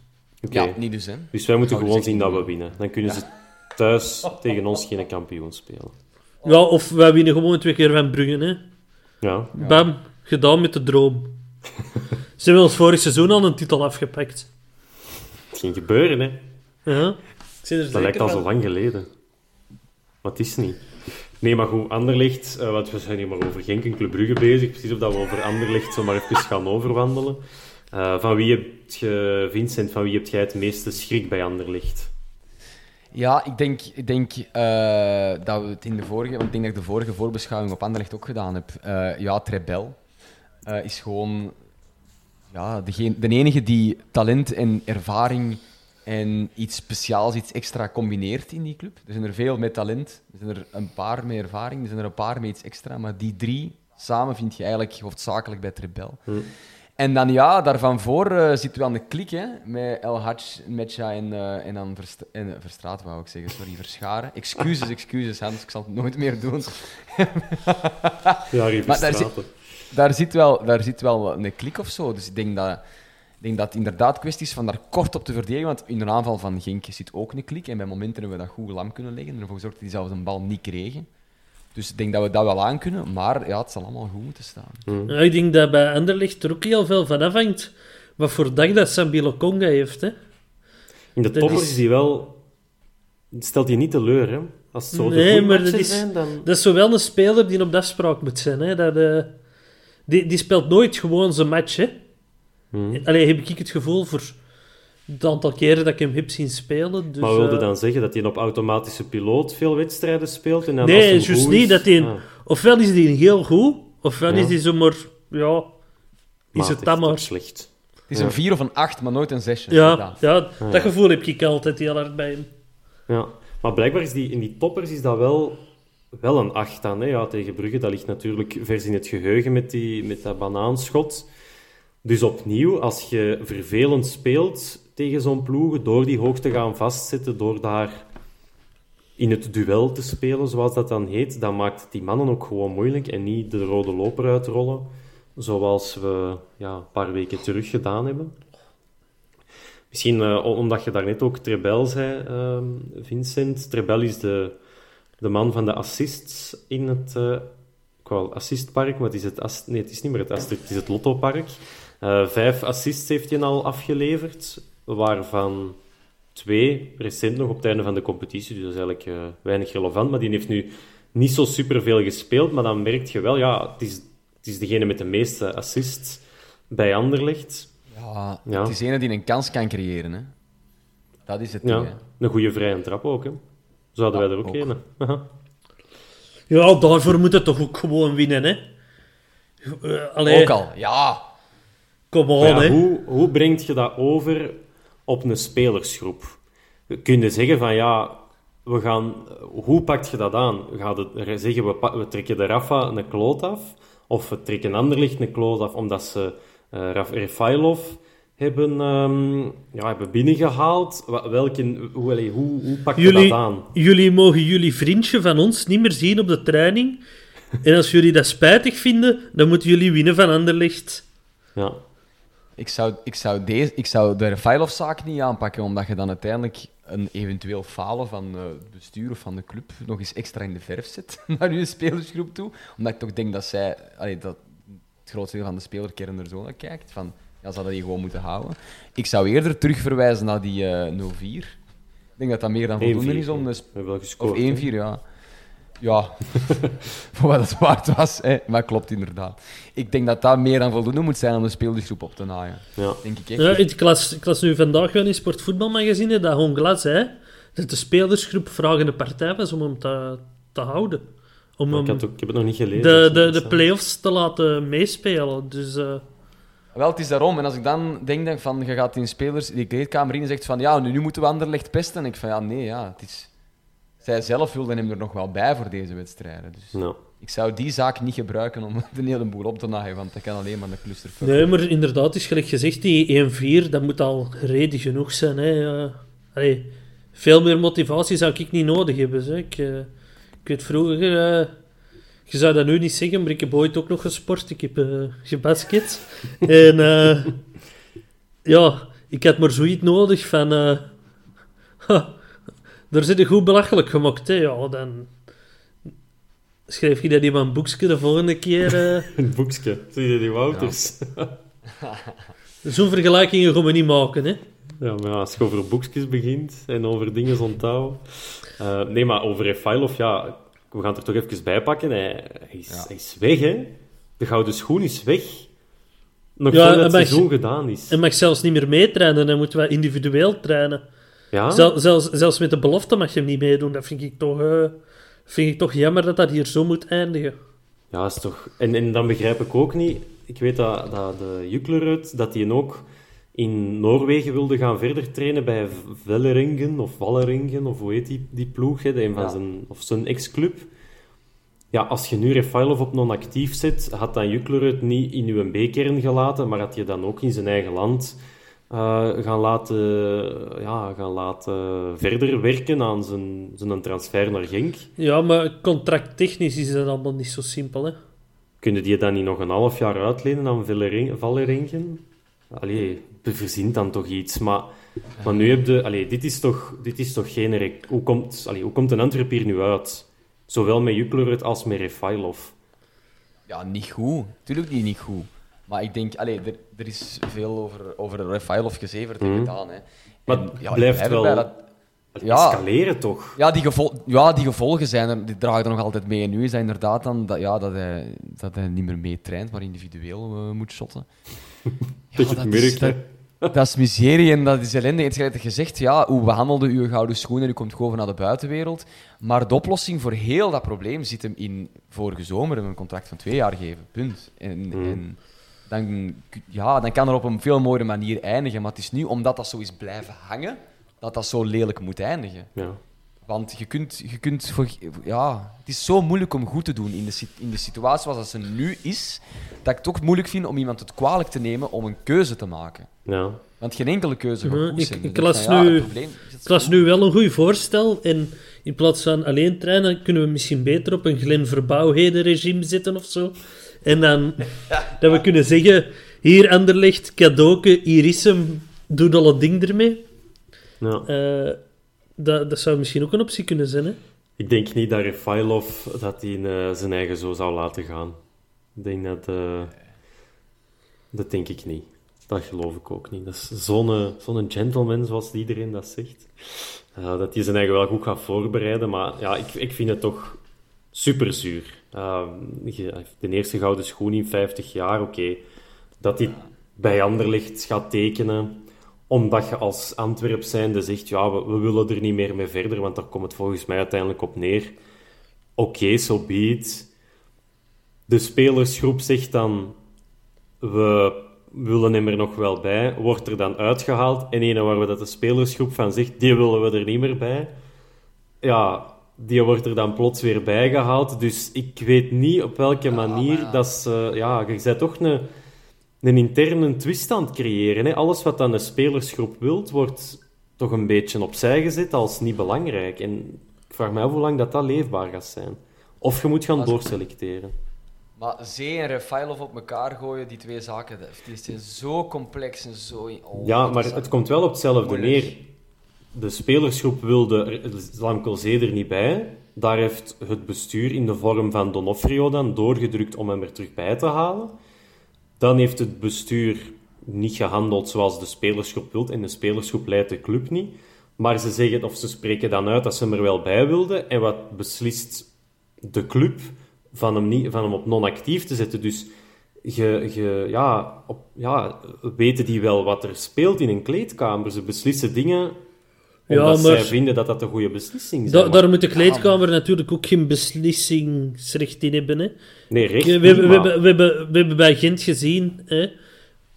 Okay. Ja, niet dus, hè. Dus wij moeten gewoon zien dat we winnen. Dan kunnen ze thuis tegen ons geen kampioen spelen. Ja, of wij winnen gewoon twee keer van Brugge, hè. Ja. Bam, gedaan met de droom. ze hebben ons vorig seizoen al een titel afgepakt. Het ging gebeuren, hè. Ja. dat lijkt al zo lang geleden. Wat is niet? Nee, maar goed, Anderlecht, uh, want we zijn hier maar over Genk en Club Brugge bezig. Precies of dat we over Anderlecht zomaar even gaan overwandelen. Eh, van wie hebt je, Vincent, van wie heb jij het meeste schrik bij Anderlicht? Ja, ik denk, ik denk eh, dat we het in de vorige... Want ik denk dat ik de vorige voorbeschouwing op Anderlecht ook gedaan heb. Eh, ja, Trebel eh, is gewoon... Ja, de enige die talent en ervaring en iets speciaals, iets extra combineert in die club. Er zijn er veel met talent. Er zijn er een paar met ervaring. Er zijn er een paar met iets extra. Maar die drie samen vind je eigenlijk hoofdzakelijk bij Trebel. En dan ja, daarvan voor eh, zitten we aan de klik, hè, met El Hadj, Metja en, eh, en dan Verst en, eh, Verstraat, wou ik zeggen, sorry, Verscharen. Excuses, excuses, Hans, ik zal het nooit meer doen. Ja, Maar daar zit-. Daar zit wel, daar zit wel een klik of zo, dus ik denk dat, denk dat het inderdaad kwestie is van daar kort op te verdedigen, want in de aanval van Genk zit ook een klik en bij momenten hebben we dat goed lam kunnen leggen en ervoor gezorgd dat die zelfs een bal niet kregen. Dus ik denk dat we dat wel aan kunnen, maar ja, het zal allemaal goed moeten staan. Ja, ik denk dat bij Anderlecht er ook heel veel van afhangt wat voor dag dat Sambi Conga heeft. Hè. In de toppers is- hij wel... Stelt hij niet teleur, hè? Als het zo de Nee, maar matchen dat is, zijn, dan... dat is zowel een speler die op de afspraak moet zijn. Hè. Dat, eh, die, die speelt nooit gewoon zijn match. Hè. Hmm. Allee, heb ik het gevoel voor het aantal keren dat ik hem heb zien spelen. Dus, maar wilde eh, dan zeggen dat hij op automatische piloot veel wedstrijden speelt? En dan Nee, juist goed niet. is- Dat die, Ah, Ofwel is die heel goed, ofwel Ja. is die zomaar... Ja, is matig het dan maar. slecht. Het is Ja. een vier of een acht, maar nooit een zesje. Ja, inderdaad. ja, Ah, dat ja. gevoel heb ik altijd heel hard bij hem. Ja, maar blijkbaar is die, in die toppers is dat wel, wel een 8 aan. Hè? Ja, tegen Brugge, dat ligt natuurlijk vers in het geheugen met, die, met dat banaanschot. Dus opnieuw, als je vervelend speelt tegen zo'n ploegen, door die hoog te gaan vastzetten, door daar in het duel te spelen, zoals dat dan heet, dan maakt het die mannen ook gewoon moeilijk en niet de rode loper uitrollen, zoals we ja, een paar weken terug gedaan hebben. Misschien eh, om- omdat je daarnet ook Trebel zei, ehm, Vincent. Trebel is de, de man van de assists in het... eh ik assistpark, maar het is, het nee, het is niet meer het Astrid, het is het Lottopark. Eh vijf assists heeft hij al afgeleverd, waarvan twee recent nog op het einde van de competitie. Dus dat is eigenlijk eh, weinig relevant. Maar die heeft nu niet zo superveel gespeeld, maar dan merk je wel, ja, het is, het is degene met de meeste assists bij Anderlecht. Ja, Ja. het is ene die een kans kan creëren. Hè. Dat is het. ding. Ja, een goede vrije trap ook, hè. Zo hadden Ja, wij er ook, ook. een. Ja, daarvoor moet het toch ook gewoon winnen, hè? Eh, allee, Ook al, ja. Kom on, ja, hè? hoe, hoe brengt je dat over op een spelersgroep? Kun je zeggen van ja, we gaan, hoe pakt je dat aan? Ga je zeggen we, trekken de Rafa een kloot af? Of we trekken Anderlicht een kloot af omdat ze Raf Refailov hebben, ehm, ja, hebben binnengehaald? Welke, hoe, hoe, hoe pak je Jullie, dat aan? jullie mogen jullie vriendje van ons niet meer zien op de training. En als jullie dat spijtig vinden, dan moeten jullie winnen van Anderlecht. Ja. Ik zou, ik zou, deze, ik zou de Refailov-zaak niet aanpakken, omdat je dan uiteindelijk een eventueel falen van eh, het bestuur of van de club nog eens extra in de verf zet naar je spelersgroep toe. Omdat ik toch denk dat zij, allee, dat het grootste deel van de spelerkern er zo naar kijkt. Van, ja, ze hadden die gewoon moeten houden. Ik zou eerder terugverwijzen naar die eh 0-4. Ik denk dat dat meer dan 1-4, voldoende is om de We sp- hebben wel Of gescoord. 1-4, hè. ja. Ja, voor wat het waard was. Hè. Maar klopt inderdaad. Ik denk dat dat meer dan voldoende moet zijn om de speeldersgroep op te naaien. Ja. Denk ik echt. Ja, ik, las, ik las nu vandaag wel in Sportvoetbalmagazine dat Hongla zei dat de spelersgroep vragende partij was om hem te, te houden. Om ik, had ook, ik heb het nog niet gelezen. de, dat de, de play-offs te laten meespelen. Dus eh, Wel, het is daarom. En als ik dan denk van, je gaat in spelers die kleedkamer in en zegt van ja, nu, nu moeten we Anderlecht pesten. En ik van ja, nee, ja, het is... Zij zelf wilden hem er nog wel bij voor deze wedstrijden. Dus ik zou die zaak niet gebruiken om de hele boel op te naaien, want dat kan alleen maar een clusterfuck. nee, maar inderdaad, is gelijk gezegd, die 1-4, dat moet al reden genoeg zijn. Hè. Allee, veel meer motivatie zou ik niet nodig hebben. Zeg. Ik, eh, ik weet vroeger, eh, je zou dat nu niet zeggen, maar ik heb ooit ook nog gesport. Ik heb eh gebasket. en eh, ja, ik had maar zoiets nodig van... eh, ha, daar zit je goed belachelijk gemaakt. Hè. Ja, dan schrijf je dat in mijn boekje de volgende keer. eh. Een boekje. Zie je die Wouters? Zo'n vergelijkingen gaan we niet maken, hè? Ja, maar als je over boekjes begint en over dingen onthouden... Eh, nee, maar over Refailov, ja, we gaan het er toch even bij pakken. Hij, hij, is, Ja. hij is weg, hè. De gouden schoen is weg. nog Ja, voordat en het mag- seizoen gedaan is. En mag zelfs niet meer meetrainen, dan moeten we individueel trainen. Ja? Zel- zelfs, zelfs met de belofte mag je hem niet meedoen. Dat vind ik toch, eh, vind ik toch jammer dat dat hier zo moet eindigen. Ja, is toch... En, en dan begrijp ik ook niet... Ik weet dat, dat de Juklerud, dat hij ook in Noorwegen wilde gaan verder trainen bij Velleringen of Valleringen, of hoe heet die, die ploeg, hè, de een van Ja. zijn, of zijn ex-club. Ja, als je nu Refailov op non-actief zet, had dan Juklerud niet in uw B-kern gelaten, maar had je dan ook in zijn eigen land gaan, laten, ja, gaan laten verder werken aan zijn, zijn transfer naar Genk. Ja, maar contracttechnisch is dat allemaal niet zo simpel, hè. Kunnen die dan niet nog een half jaar uitlenen aan Valleringen? Allee, verzint dan toch iets. Maar, maar nu heb je... Allee, dit is toch, dit is toch geen... rec- Hoe komt, allee, hoe komt een Antwerp hier nu uit? Zowel met Juklerud als met Refailov. Ja, niet goed. Tuurlijk niet, niet goed. Maar ik denk, allee, er, er is veel over, over Refailov gezeverd en Mhm. gedaan. Hè. Maar En, ja, blijft blijf wel- dat- Het Ja. escaleren toch? Ja, die, gevol ja, die gevolgen zijn er, die dragen er nog altijd mee. En nu is dat inderdaad dan dat, ja, dat, hij, dat hij niet meer mee traint, maar individueel eh, moet shotten. Dat je het merkt, dat, dat is miserie en dat is ellende. Het is gezegd, ja, hoe behandelde u uw gouden schoenen? U komt gewoon naar de buitenwereld. Maar de oplossing voor heel dat probleem zit hem in vorige zomer hem een contract van twee jaar geven. Punt. En, Hmm. en dan, ja, dan kan er op een veel mooiere manier eindigen. Maar het is nu omdat dat zo is blijven hangen, dat dat zo lelijk moet eindigen. Ja. Want je kunt, je kunt voor, ja, het is zo moeilijk om goed te doen in de, in de situatie zoals ze nu is, dat ik het toch moeilijk vind om iemand het kwalijk te nemen om een keuze te maken. ja. Want geen enkele keuze gaat Ja, goed ik- zijn. ik Dus las van, ja, nu- probleem was gewoon- nu wel een goed voorstel. En in plaats van alleen trainen, kunnen we misschien beter op een Glen Verbouwheden-regime zitten of zo. En dan dat we kunnen zeggen: hier Anderlecht, cadeauke, hier is hem, doe al het ding ermee. ja. Eh, dat, dat zou misschien ook een optie kunnen zijn. Hè? Ik denk niet dat Refailov dat hij eh, zijn eigen zo zou laten gaan. Ik denk dat... eh, dat denk ik niet. Dat geloof ik ook niet. Dat is zo'n zo'n gentleman, zoals iedereen dat zegt. Dat hij zijn eigen wel goed gaat voorbereiden. Maar ja, ik, ik vind het toch super zuur. Eh, heeft de eerste gouden schoen in 50 jaar, oké. Dat hij bij Anderlecht gaat tekenen omdat je als Antwerp zijnde zegt, ja, we, we willen er niet meer mee verder, want daar komt het volgens mij uiteindelijk op neer. Oké, so be it. De spelersgroep zegt dan, we willen hem er nog wel bij. Wordt er dan uitgehaald. En ene waar we dat de spelersgroep van zegt, die willen we er niet meer bij. Ja, die wordt er dan plots weer bijgehaald. Dus ik weet niet op welke manier maar ja. dat ze... Ja, je bent toch een, een interne twist aan het creëren. Hè? Alles wat dan een spelersgroep wilt, wordt toch een beetje opzij gezet als niet belangrijk. En ik vraag me af hoe lang dat, dat leefbaar gaat zijn. Of je moet gaan doorselecteren. Maar Zee en Refailov op elkaar gooien, die twee zaken, die zijn zo complex en zo... oh, Ja, maar het komt wel op hetzelfde neer. De spelersgroep wilde Zee er niet bij. Daar heeft het bestuur in de vorm van Donofrio dan doorgedrukt om hem er terug bij te halen. Dan heeft het bestuur niet gehandeld zoals de spelersgroep wil. En de spelersgroep leidt de club niet. Maar ze zeggen, of ze spreken dan uit dat ze hem er wel bij wilden. En wat beslist de club van hem, niet, van hem op non-actief te zetten? Dus je, ja, op, ja, weten die wel wat er speelt in een kleedkamer. Ze beslissen dingen Ja, omdat maar- zij vinden dat dat een goede beslissing is. Da daar moet de kleedkamer natuurlijk ook geen beslissingsrecht in hebben. Hè? Nee, recht we, we, maar- hebben, we, hebben, we hebben bij Gent gezien, hè?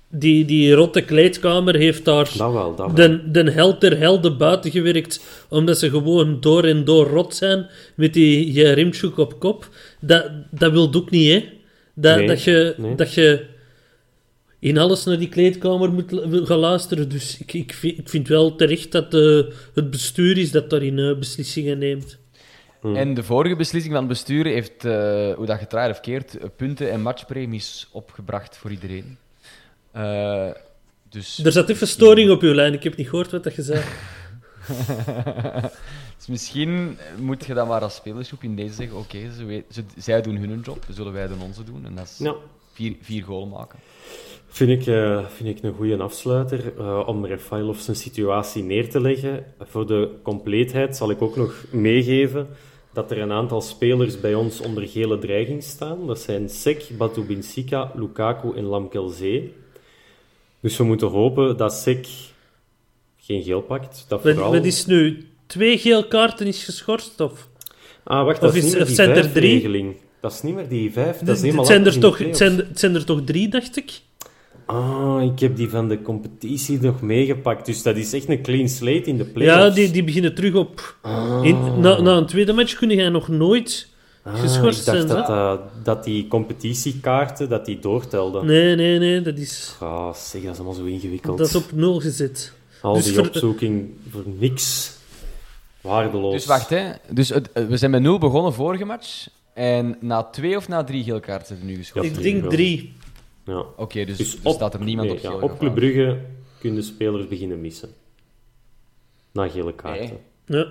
Die, die rotte kleedkamer heeft daar Dat wel, dat wel. de, de held der helden buiten gewerkt, omdat ze gewoon door en door rot zijn met die Jerimchuk op kop. Dat, dat wil ook niet, hè? Dat, Nee, dat, je, nee. dat je in alles naar die kleedkamer moet gaan luisteren. Dus ik, ik, vind, ik vind wel terecht dat eh, het bestuur is dat daarin eh, beslissingen neemt. En de vorige beslissing van het bestuur heeft, eh, hoe dat gedraaid of keert, punten en matchpremies opgebracht voor iedereen. Eh, dus, Er zat even storing op uw lijn, ik heb niet gehoord wat dat je zei. dus misschien moet je dan maar als spelersgroep in deze zeggen: oké, ze- zij doen hun job, zullen wij dan onze doen. En dat is Ja. vier, vier goal maken. Vind ik, eh, vind ik een goede afsluiter eh, om Refailov zijn situatie neer te leggen. Voor de compleetheid zal ik ook nog meegeven dat er een aantal spelers bij ons onder gele dreiging staan. Dat zijn Sek, Batubinsika, Lukaku en Lamkelzee. Dus we moeten hopen dat Sek geen geel pakt. Dat vooral... wat is nu? Twee geel kaarten is geschorst? Of? Ah, wacht, Of dat is, of zijn er drie? regeling. Dat is niet meer die vijf, dat is het, zijn er toch, het, zijn, het zijn er toch drie, dacht ik? Ah, ik heb die van de competitie nog meegepakt. Dus dat is echt een clean slate in de Ja, play-offs. die, die beginnen terug op... In, na, na een tweede match kun jij nog nooit Ah, geschorst ik dacht zijn. dat, dat, dat die competitiekaarten, dat die doortelden. Nee, nee, nee, dat is, Ah, zeg, dat is allemaal zo ingewikkeld. dat is op nul gezet. Al dus die voor- opzoeking voor niks. Waardeloos. Dus wacht, hè. Dus het- eh, we zijn met nul begonnen vorige match. En na twee of na drie geel kaarten zijn er nu geschoten? ik denk drie. Ja. Oké, dus, Dus dus op, staat er niemand nee, op ja, geel op. Club Brugge kunnen spelers beginnen missen. Na gele kaarten. Nee. Ja.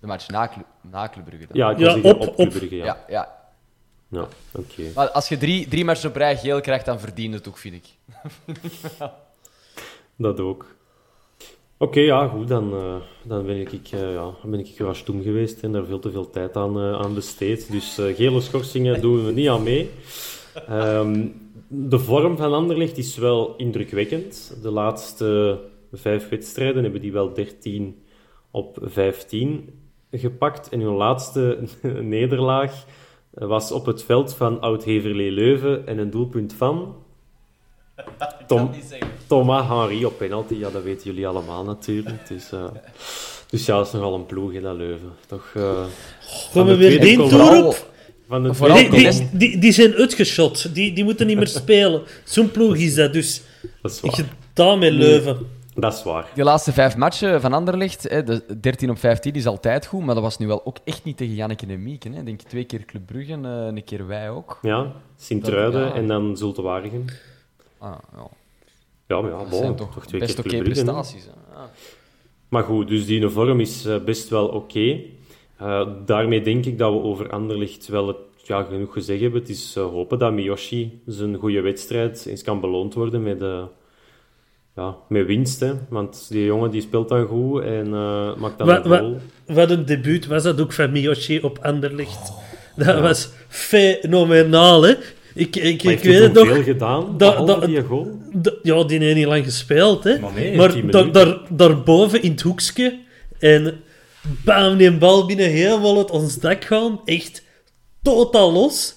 De match na, na Club Brugge dan. Ja, ik Ja, op- op, Club. Brugge, ja. ja. ja. Ja, oké. Maar als je drie, drie matches op rij geel krijgt, dan verdient het ook, vind ik. Dat ook. Oké, ja, goed. Dan, eh, dan ben ik, eh ja, dan ben ik wel stoem geweest en daar veel te veel tijd aan, eh, aan besteed. Dus eh, gele schorsingen doen we niet aan mee. Ehm, de vorm van Anderlecht is wel indrukwekkend. De laatste vijf wedstrijden hebben die wel 13 op 15 gepakt. En hun laatste nederlaag was op het veld van Oud-Heverlee Leuven en een doelpunt van... Tom, Thomas Henry op penalty, ja, dat weten jullie allemaal natuurlijk. Dus, eh, dus ja, dat is nogal een ploeg in dat Leuven. Toch, eh, Gaan we weer tour Vooral- op? Van de Vooral Die, die, die, die zijn uitgeschot. Die, die moeten niet meer spelen. Zo'n ploeg is dat dus. Dat is Ik waar. gedaan met Leuven. Dat is waar. Die laatste vijf matchen van Anderlecht, hè, de 13 op 15 is altijd goed, maar dat was nu wel ook echt niet tegen Janneke en Mieke. Hè. Ik denk twee keer Club Brugge, eh, een keer wij ook. Ja, Sint-Truiden Ja. en dan Zulte-Waregem. Ah, ja. Ja, maar ja, Dat bon, zijn toch, toch, twee best keer oké Club Brugge, hè. prestaties. Ah. Maar goed, dus die vorm is eh, best wel oké. Eh, daarmee denk ik dat we over Anderlecht wel het, ja, genoeg gezegd hebben. Het is eh, hopen dat Miyoshi zijn goede wedstrijd eens kan beloond worden met, eh, ja, met winst. Hè. Want die jongen die speelt dan goed en eh, maakt dan Wa- een goal. Wat een debuut was dat ook van Miyoshi op Anderlecht. Dat was fenomenaal, hè? Ik, ik, ik heeft weet het nog. veel gedaan, dat- behalve dat- die goal? Ja, die heeft niet lang gespeeld, hè. Maar nee, maar 10 daar, minuten. daar, daarboven in het hoekje en bam, die bal binnen helemaal uit ons dak gaan. Echt totaal los.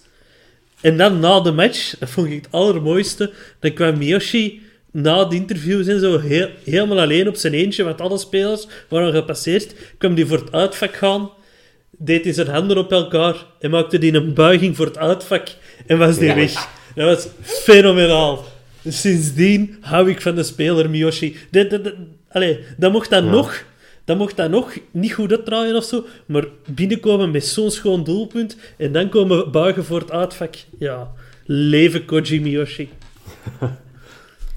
En dan na de match, dat vond ik het allermooiste, dan kwam Miyoshi na de interviews en zo heel, helemaal alleen op zijn eentje, want alle spelers waren gepasseerd, kwam die voor het uitvak gaan, deed hij zijn handen op elkaar en maakte die een buiging voor het uitvak en was die weg. Dat was fenomenaal. Sindsdien hou ik van de speler Miyoshi. Allee, dat mocht dan nog... Dat mocht dan nog niet goed uitdraaien of zo, maar binnenkomen met zo'n schoon doelpunt en dan komen buigen voor het uitvak. Ja, leven Koji Miyoshi.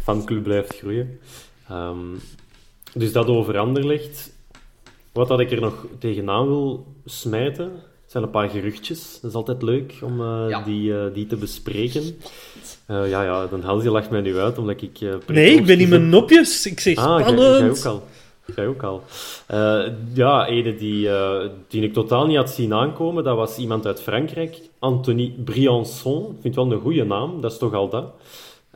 fanclub blijft groeien. Ehm, dus dat over Anderlecht. Wat dat ik er nog tegenaan wil smijten, zijn een paar geruchtjes. Dat is altijd leuk om eh, Ja. die, eh, die te bespreken. Eh, ja, ja, dan Hans die lacht mij nu uit, omdat ik... eh, Nee, ik ben in pre-post- mijn nopjes. Ik zeg Ah, jij ook al. Jij ook al. Eh, ja, ene die, eh, die ik totaal niet had zien aankomen, dat was iemand uit Frankrijk. Anthony Briançon. Ik vind wel een goede naam, dat is toch al dat.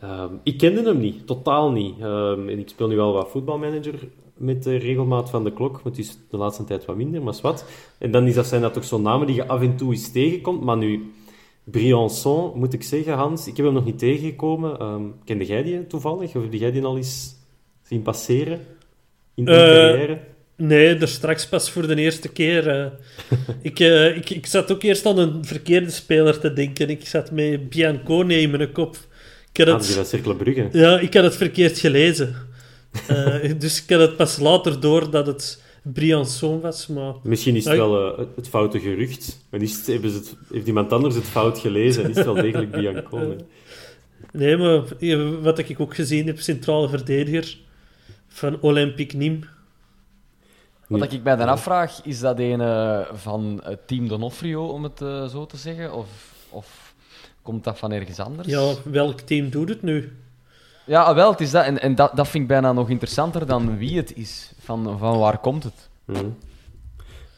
Ehm, ik kende hem niet, totaal niet. Ehm, en ik speel nu wel wat voetbalmanager met de regelmaat van de klok, maar het is de laatste tijd wat minder, maar wat. En dan is dat, zijn dat toch zo'n namen die je af en toe eens tegenkomt, maar nu... Briançon, moet ik zeggen, Hans, ik heb hem nog niet tegengekomen. Ehm, kende jij die toevallig? Of heb jij die al eens zien passeren? In de Eh, carrière? Nee, er straks pas voor de eerste keer. eh. ik, eh, ik, ik zat ook eerst aan een verkeerde speler te denken. Ik zat met Biancone in mijn kop. Ik had Ah, het, die Brugge. ja, ik had het verkeerd gelezen. Dus ik had het pas later door dat het Briançon was. Maar Misschien is het wel het- foute gerucht. Maar is het, hebben ze het, heeft iemand anders het fout gelezen en is het wel degelijk Biancone. nee, maar wat ik ook gezien heb, centrale verdediger van Olympique Nîmes. Wat ik mij dan afvraag, is dat een eh, van het team Donofrio, om het eh, zo te zeggen? Of, of komt dat van ergens anders? Ja, welk team doet het nu? Ja, ah, wel, het is dat. En, en dat, dat vind ik bijna nog interessanter dan wie het is. Van, van waar komt het? Mhm.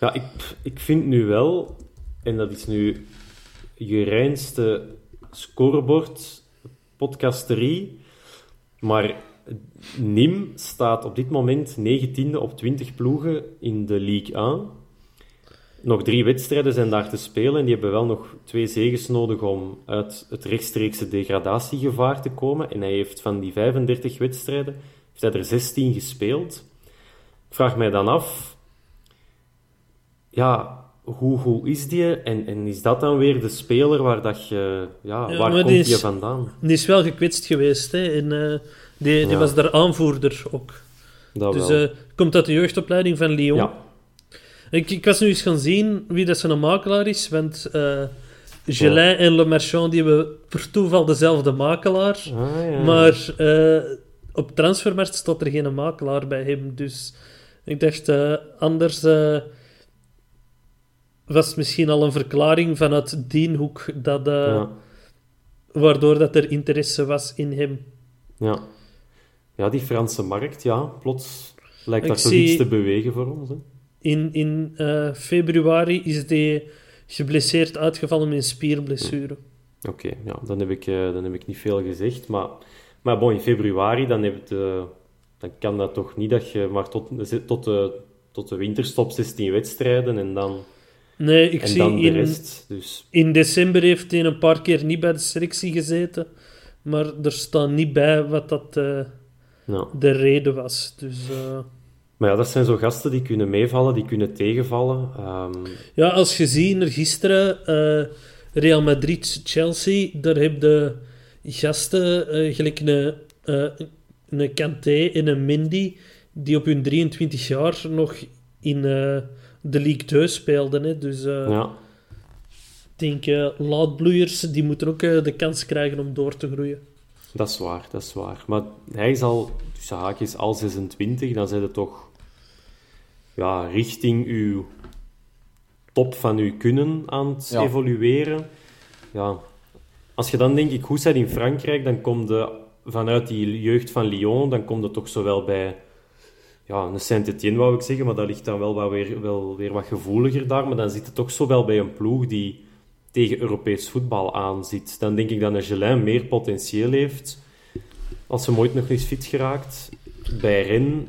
Ja, ik, ik vind nu wel, en dat is nu je reinste scorebord, podcasterie, Maar Nim staat op dit moment 19e op 20 ploegen in de League 1. Nog drie wedstrijden zijn daar te spelen en die hebben wel nog twee zegens nodig om uit het rechtstreekse degradatiegevaar te komen. En hij heeft van die 35 wedstrijden heeft hij er 16 gespeeld. Ik vraag mij dan af, ja, hoe, hoe is die? En, en is dat dan weer de speler waar dat je, ja, Ja, waar komt die die is- vandaan? Die is wel gekwetst geweest, hè. En, eh, die, die Ja. was daar aanvoerder ook. Dat dus wel. eh, komt uit de jeugdopleiding van Lyon. ja, Ik, ik was nu eens gaan zien wie dat zijn makelaar is, want Gelin en Le Marchand die hebben per toeval dezelfde makelaar. Ah. Maar eh, op transfermarkt staat er geen makelaar bij hem. Dus ik dacht, anders was het misschien al een verklaring vanuit die hoek dat, waardoor dat er interesse was in hem. Ja. Ja, die Franse markt, ja, plots lijkt Ik daar toch zie- iets te bewegen voor ons. Hè? In, in eh, februari is hij geblesseerd uitgevallen met een spierblessure. Oké, ja, dan, heb ik, eh, dan heb ik niet veel gezegd. Maar, maar bon, in februari, dan, heb je, dan kan dat toch niet dat je maar tot, tot, de, tot de winterstop 16 wedstrijden en dan, Nee, ik en zie dan de in, rest. Dus in december heeft hij een paar keer niet bij de selectie gezeten. Maar er staat niet bij wat dat eh, ja. de reden was. Dus eh, Maar ja, dat zijn zo gasten die kunnen meevallen, die kunnen tegenvallen. Ehm, ja, als je ziet, er gisteren eh, Real Madrid-Chelsea, daar heb je gasten, eh, gelijk een, een Kanté en een Mendy, die op hun 23 jaar nog in de League 2 speelden. Hè. Dus ja. ik denk, laadbloeiers, die moeten ook de kans krijgen om door te groeien. Dat is waar, dat is waar. Maar hij is al, tussen haakjes, al 26, dan zijn het toch ja, richting uw top van uw kunnen aan het Ja. evolueren. Ja. Als je dan denk ik goed bent in Frankrijk, dan kom je vanuit die jeugd van Lyon, dan kom je toch zowel bij ja, een Saint-Etienne, wou ik zeggen, maar dat ligt dan wel, wat weer, wel weer wat gevoeliger daar. Maar dan zit het toch zo wel bij een ploeg die tegen Europees voetbal aanzit. Dan denk ik dat een Gelin meer potentieel heeft, als hem ooit nog eens fit geraakt, bij Ren,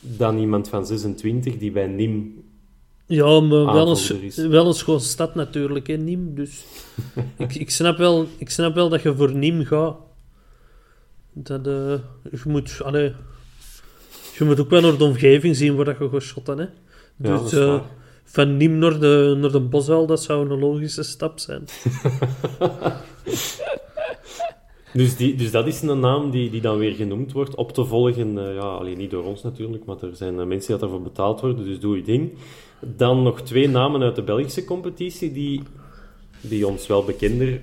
dan iemand van 26 die bij Nim... Ja, maar wel een, wel een schoon stad natuurlijk, hè, Nîmes. Dus ik, ik, snap wel, ik snap wel dat je voor Nîmes gaat. Dat, eh, je, moet, allee, je moet ook wel naar de omgeving zien waar dat je gaat shotten. Hè. Ja, Dus dat is eh. Van Nîmes naar de, naar de Boswel, dat zou een logische stap zijn. Dus, die, dus dat is een naam die, die dan weer genoemd wordt, op te volgen. eh, ja, alleen niet door ons natuurlijk, maar er zijn eh, mensen die daarvoor betaald worden, dus doe je ding. Dan nog twee namen uit de Belgische competitie die, die ons wel bekender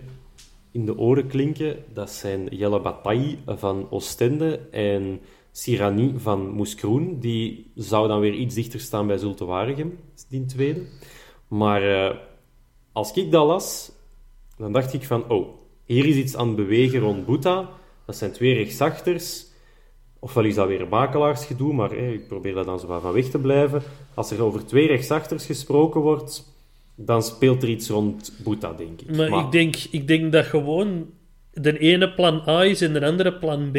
in de oren klinken. Dat zijn Jelle Bataille van Oostende en Sirani van Moeskroen. Die zou dan weer iets dichter staan bij Zulte Waregem, die tweede. Maar eh, als ik dat las, dan dacht ik van, oh, hier is iets aan het bewegen rond Boeta. Dat zijn twee rechtsachters. Ofwel is dat weer makelaarsgedoe, maar hè, ik probeer daar dan zo van weg te blijven. Als er over twee rechtsachters gesproken wordt, dan speelt er iets rond Boeta, denk ik. Maar, ik, denk, ik denk dat gewoon de ene plan A is en de andere plan B.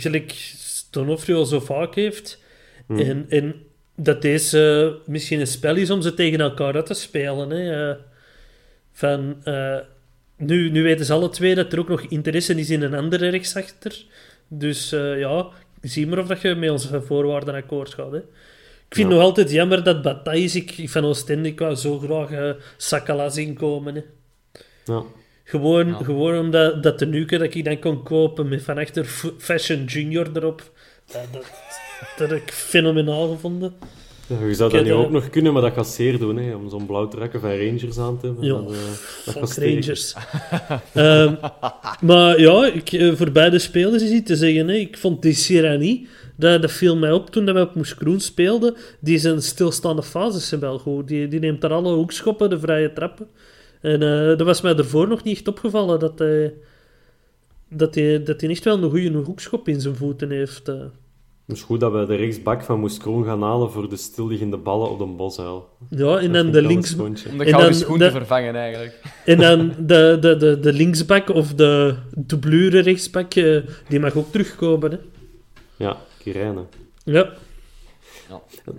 Gelijk Stonofrio zo vaak heeft. Hmm. En, en dat deze misschien een spel is om ze tegen elkaar uit te spelen. Hè. Eh, van, eh, nu, nu weten ze alle twee dat er ook nog interesse is in een andere rechtsachter. Dus eh, ja, zie maar of dat je met onze voorwaarden akkoord gaat. Hè. Ik vind Ja. nog altijd jammer dat Bataille ik, van Oostende, ik wou zo graag eh Sakala zien komen. Hè. Ja. Gewoon, Ja. gewoon omdat dat de nuke dat ik dan kon kopen met van achter Fashion Junior erop. Dat, dat, dat heb ik fenomenaal gevonden. Ja, je zou dat nu ook nog kunnen, maar dat gaat zeer doen, hè, om zo'n blauw trakken van Rangers aan te hebben. Ja, eh, dat gaat sterk. Rangers. Ehm, maar ja, ik, eh, voor beide spelers is iets te zeggen. Hè. Ik vond die Sirani, dat, dat viel mij op toen dat we op Moeskroen speelden. Die zijn stilstaande fases zijn wel goed. Die, die neemt daar alle hoekschoppen, de vrije trappen. En eh, dat was mij ervoor nog niet echt opgevallen dat hij, dat hij, dat hij echt wel een goede hoekschop in zijn voeten heeft. eh. Het is goed dat we de rechtsbak van Moeskroen gaan halen voor de stilliggende ballen op de bosuil. Ja, en Dat dan de links... Om de En gouden dan schoen te vervangen, eigenlijk. En dan de, de, de, de linksbak of de doublure rechtsbak, eh, die mag ook terugkomen. Hè. Ja, Kirijne. Ja.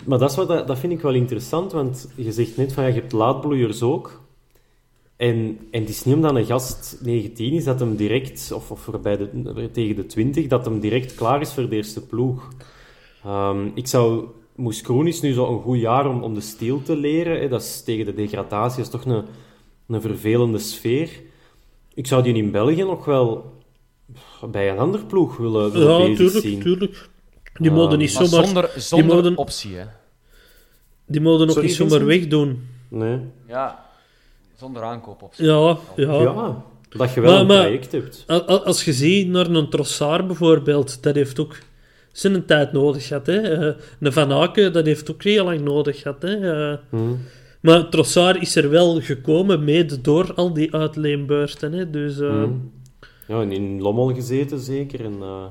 Maar dat, is wat, dat, dat vind ik wel interessant, want je zegt net van ja, je hebt laadbloeiers ook. En, en het is niet omdat een gast 19 is dat hem direct, of, of voorbij de, tegen de 20, dat hem direct klaar is voor de eerste ploeg. Ehm, ik zou. Moes Kroon is nu zo een goed jaar om, om de steel te leren. Hè. Dat is tegen de degradatie, dat is toch een, een vervelende sfeer. Ik zou die in België nog wel bij een ander ploeg willen, willen Ja, bezig tuurlijk, zien. tuurlijk. Die Ah, mogen niet Maar zomaar, zonder, zonder mogen- optie, hè. die mogen nog Sorry, niet zomaar wegdoen. Nee. Ja, zonder aankoopoptie. Ja, ja. Ja, dat je wel Maar- een maar- traject hebt. Als je ziet naar een Trossard bijvoorbeeld, dat heeft ook zijn tijd nodig gehad. Hè. Eh, een Van Aken, dat heeft ook heel lang nodig gehad. Hè. Eh, Hmm. Maar Trossard is er wel gekomen, mede door al die uitleenbeurten. Hè. Dus eh, Hmm. Ja, en in Lommel gezeten zeker. En, eh,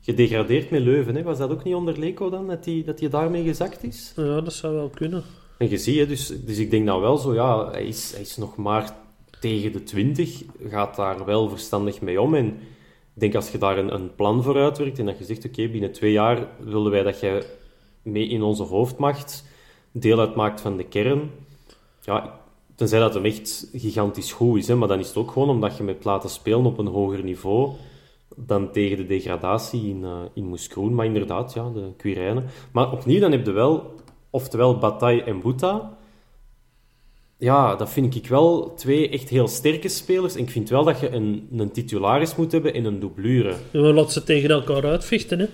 gedegradeerd met Leuven. Hè? Was dat ook niet onder Leco dan, dat hij dat die daarmee gezakt is? ja, dat zou wel kunnen. En je ziet, dus, dus ik denk nou wel zo, ja, hij is, hij is nog maar tegen de 20, gaat daar wel verstandig mee om. En ik denk als je daar een, een plan voor uitwerkt en dat je zegt, oké, binnen twee jaar willen wij dat je mee in onze hoofdmacht deel uitmaakt van de kern. Ja, tenzij dat hem echt gigantisch goed is, hè, maar dan is het ook gewoon omdat je hebt laten spelen op een hoger niveau dan tegen de degradatie in, eh in Moeskroen. Maar inderdaad, ja, de Quirijnen. Maar opnieuw, dan heb je wel, oftewel Bataille en Bouta. Ja, dat vind ik wel twee echt heel sterke spelers. En ik vind wel dat je een, een titularis moet hebben en een doublure. We laten ze tegen elkaar uitvechten. Hè.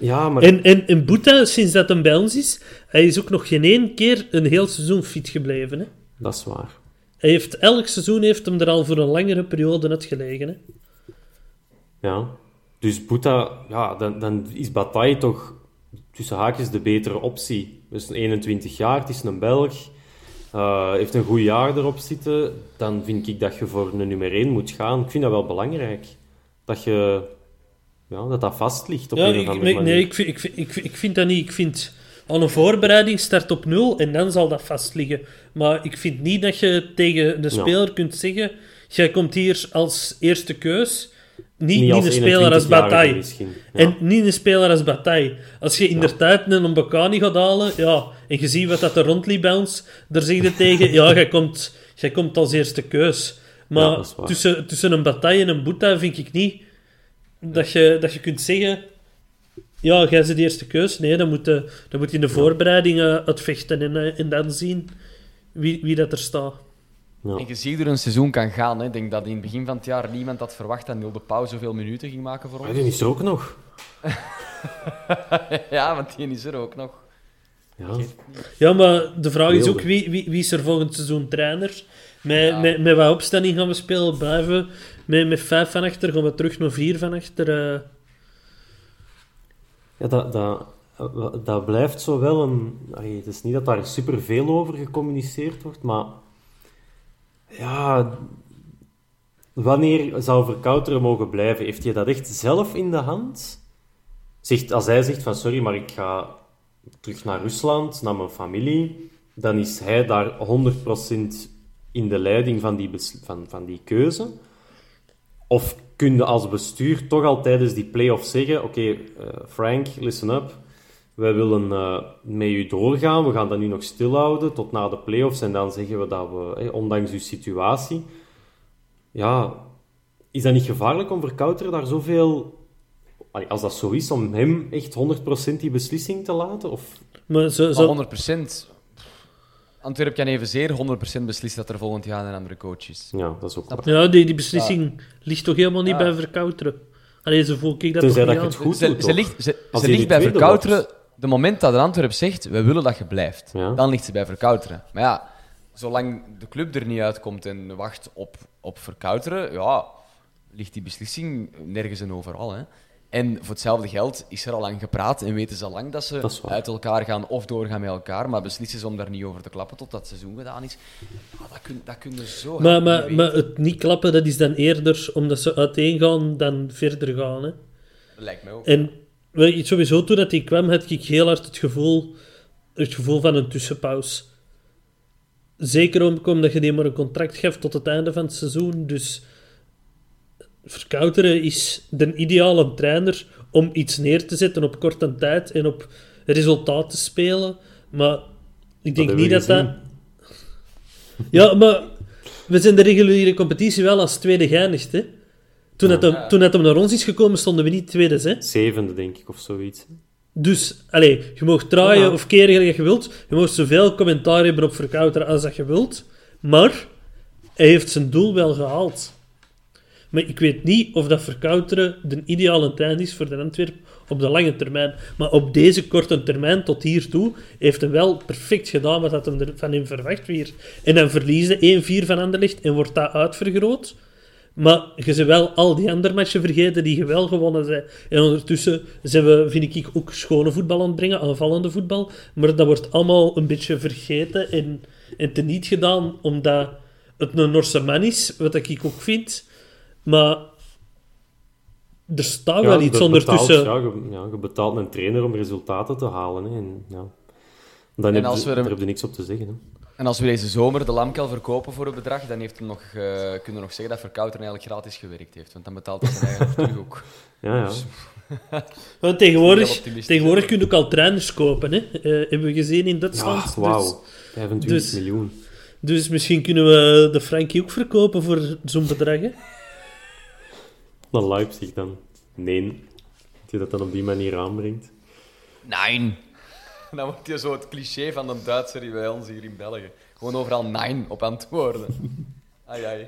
Ja, maar... En, en, en Boeta, sinds dat hem bij ons is, hij is ook nog geen één keer een heel seizoen fit gebleven. Hè. Dat is waar. Hij heeft, elk seizoen heeft hem er al voor een langere periode net gelegen. Hè. Ja. Dus Bouta, ja, dan, dan is Bataille toch tussen haakjes de betere optie. Dus een 21 jaar, het is een Belg, eh, heeft een goed jaar erop zitten. Dan vind ik dat je voor een nummer 1 moet gaan. Ik vind dat wel belangrijk. Dat je, ja, dat, dat vast ligt op Ja, een of ik, andere nee, manier. nee, ik, vind, ik, vind, ik, vind, ik vind dat niet. Ik vind aan een voorbereiding start op nul en dan zal dat vast liggen. Maar ik vind niet dat je tegen de speler kunt zeggen: jij komt hier als eerste keus. Niet, Niet een speler als 21-jarige Bataille. ja. En niet een speler als Bataille. Als je in de tijd een Mbakani gaat halen, ja, en je ziet wat dat er rondliep bij ons, daar zeg je tegen, ja, jij komt, jij komt als eerste keus. Maar Ja, is tussen, tussen een Bataille en een Boeta vind ik niet dat je, dat je kunt zeggen, ja, jij bent de eerste keus. Nee, dan moet, je, dan moet je in de voorbereiding eh, uitvechten en, eh, en dan zien wie, wie dat er staat. Ja. En je ziet hoe er een seizoen kan gaan. Hè. Ik denk dat in het begin van het jaar niemand had verwacht dat Neil de Pauw zoveel minuten ging maken voor ons. die is er ook nog. ja, want die is er ook nog. Ja. Ja, maar de vraag is ook wie, wie, wie is er volgend seizoen trainer? Met, Ja. met, met wat opstelling gaan we spelen? Blijven we met, met vijf van achter? Gaan we terug naar vier van achter? eh? Ja, dat, dat, dat blijft zo wel een... allee, het is niet dat daar superveel over gecommuniceerd wordt, maar... Ja... Wanneer zou Verkouteren mogen blijven? Heeft hij dat echt zelf in de hand? Zegt, als hij zegt van, sorry, maar ik ga terug naar Rusland, naar mijn familie, dan is hij daar 100% in de leiding van die, van, van die keuze. Of kun je als bestuur toch al tijdens die play-off zeggen: Oké, eh, Frank, listen up. Wij willen eh, met u doorgaan. We gaan dat nu nog stilhouden tot na de play-offs. En dan zeggen we dat we, eh, ondanks uw situatie. Ja, is dat niet gevaarlijk om Verkouteren daar zoveel. Allee, Als dat zo is, om hem echt 100% die beslissing te laten? Of... Maar zo, zo, Maar 100%. Antwerp kan evenzeer 100% beslissen dat er volgend jaar een andere coach is. Ja, dat is ook waar. ja, die, die beslissing ligt toch helemaal niet Ja. bij Verkouteren? Allee, zo voel ik dat Tenzij toch dat je aan. het goed ze, doet, ze ligt, ze, ze ligt bij Verkouteren... wordt. De moment dat een Antwerp zegt, we willen dat je blijft, Ja. dan ligt ze bij Verkouteren. Maar ja, zolang de club er niet uitkomt en wacht op, op Verkouteren, ja, ligt die beslissing nergens en overal. Hè. En voor hetzelfde geld is er al lang gepraat en weten ze al lang dat ze Dat uit elkaar gaan of doorgaan met elkaar, maar beslissen ze om daar niet over te klappen tot dat seizoen gedaan is. Ja, dat kun, dat kun je zo Maar, hard maar, niet maar het niet klappen, dat is dan eerder omdat ze uiteen gaan dan verder gaan. Hè? Dat lijkt mij ook. En ik- Sowieso toen dat hij kwam, had ik heel hard het gevoel, het gevoel van een tussenpauze. Zeker om- omdat je die maar een contract geeft tot het einde van het seizoen. Dus Verkouteren is de ideale trainer om iets neer te zetten op korte tijd en op resultaat te spelen. Maar ik denk niet dat dat... Ja, maar we zijn de reguliere competitie wel als tweede geëindigd, hè. Toen, het, hem, toen het hem naar ons is gekomen, stonden we niet tweede, hè. Zevende, denk ik, of zoiets. Dus, allez, je mag draaien Ja. of keren gelijk je wilt. Je mag zoveel commentaar hebben op Verkouteren als dat je wilt. Maar hij heeft zijn doel wel gehaald. Maar ik weet niet of dat Verkouteren de ideale trein is voor de Antwerp op de lange termijn. Maar op deze korte termijn tot hiertoe heeft hij wel perfect gedaan wat dat hem van hem verwacht weer. En dan verliezen 1-4 van Anderlecht en wordt dat uitvergroot. Maar je bent wel al die andere matchen vergeten die je wel gewonnen zijn. En ondertussen zijn we, vind ik, ook schone voetbal aan het brengen, aanvallende voetbal. Maar dat wordt allemaal een beetje vergeten en, en teniet gedaan, omdat het een Norse man is, wat ik ook vind. Maar er staat wel iets ondertussen. Betaalt, ja, je, ja, je betaalt een trainer om resultaten te halen. Hè, en, ja. Dan heb, als je, we daar heb je niks op te zeggen. Hè. En als we deze zomer de Lamkel verkopen voor een bedrag, dan heeft hem nog, eh, kunnen we nog zeggen dat Verkouteren eigenlijk gratis gewerkt heeft. Want dan betaalt hij zijn eigen terug ook. Ja, ja. Dus- Want tegenwoordig, tegenwoordig kun je ook al trainers kopen. Hè? Eh, hebben we gezien in Duitsland. ja wauw. Dus, 25 dus- miljoen. dus misschien kunnen we de Frankie ook verkopen voor zo'n bedrag. Hè? Dan Leipzig dan. Nee. Dat je dat dan op die manier aanbrengt. Nein. Dan wordt je zo het cliché van de Duitser die bij ons hier in België. Gewoon overal nein op antwoorden. Ai, ai.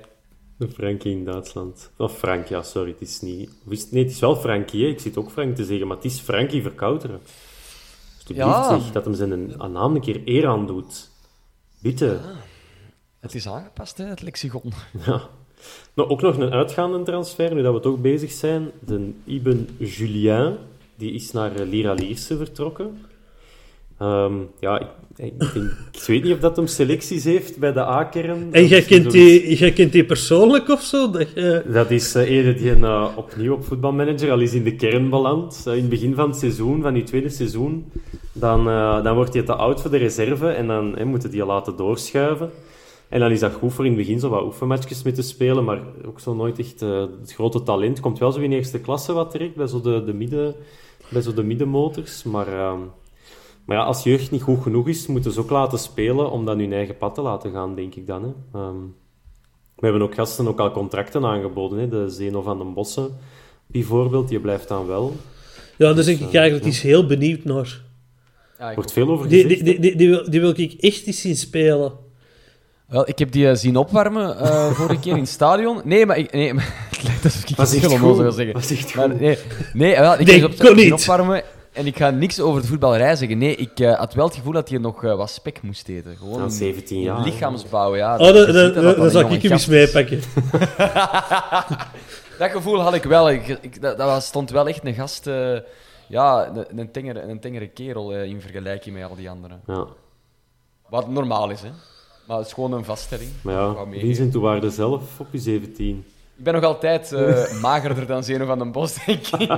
De Frankie in Duitsland. Of Frank, ja, sorry. Het is niet... is Nee, het is wel Frankie. Hè. Ik zit ook Frank te zeggen, maar het is Frankie Verkouteren. Alsjeblieft, Ja. zeg. Dat hem zijn een, een naam een keer eer aan doet. Bitte. Het is aangepast, hè, het lexicon. Ja. Nou, ook nog een uitgaande transfer, nu dat we toch bezig zijn. De Iben Julien, die is naar eh, Lira Lierse vertrokken. Ehm, ja, ik, ik, denk- ik weet niet of dat hem selecties heeft bij de A-kern. En jij kent, zoiets- die, jij kent die persoonlijk of zo? Dat je- Dat is eh eerder die eh, opnieuw op voetbalmanager al is in de kern beland. Eh, in het begin van het seizoen, van die tweede seizoen, dan, dan wordt hij te oud voor de reserve en dan eh, moeten die je laten doorschuiven. En dan is dat goed voor in het begin zo wat oefenmatchjes mee te spelen, maar ook zo nooit echt het grote talent. Komt wel zo in eerste klasse wat terecht, bij zo de, de, midden, bij zo de middenmotors. Maar, ehm, maar ja, als jeugd niet goed genoeg is, moeten ze ook laten spelen om dan hun eigen pad te laten gaan, denk ik dan. Hè. Ehm, we hebben ook gasten ook al contracten aangeboden. Hè. De Zeno van den Bossen, bijvoorbeeld, die blijft dan wel. Ja, daar ben ik eigenlijk eens heel benieuwd naar. Ja, Er ik, wordt veel over Die, gezegd. die, die, die, die, wil, die wil ik echt eens zien spelen. wel, ik heb die eh, zien opwarmen eh, vorige keer in het stadion. Nee, maar, ik, nee, maar het lijkt alsof ik Was iets echt goed. wil zeggen. Was echt Maar nee, nee wel, ik Nee, heb kon op, zien niet. opwarmen en ik ga niks over de voetballerij zeggen. Nee, ik eh, had wel het gevoel dat hij nog eh, wat spek moest eten. Gewoon in- 17 in jaar, lichaamsbouw, ja. Oh, dat, dat, zou ik hem eens meepakken. Dat gevoel had ik wel. Ik, ik, dat, stond wel echt een gast... eh, ja, een, een, tengere, een tengere kerel in vergelijking met al die anderen. Ja. Wat normaal is, hè. Maar het is gewoon een vaststelling. Maar ja. Vincent, hoe waren er zelf op je 17? Ik ben nog altijd eh, magerder dan Zeno van den Bos, denk ik.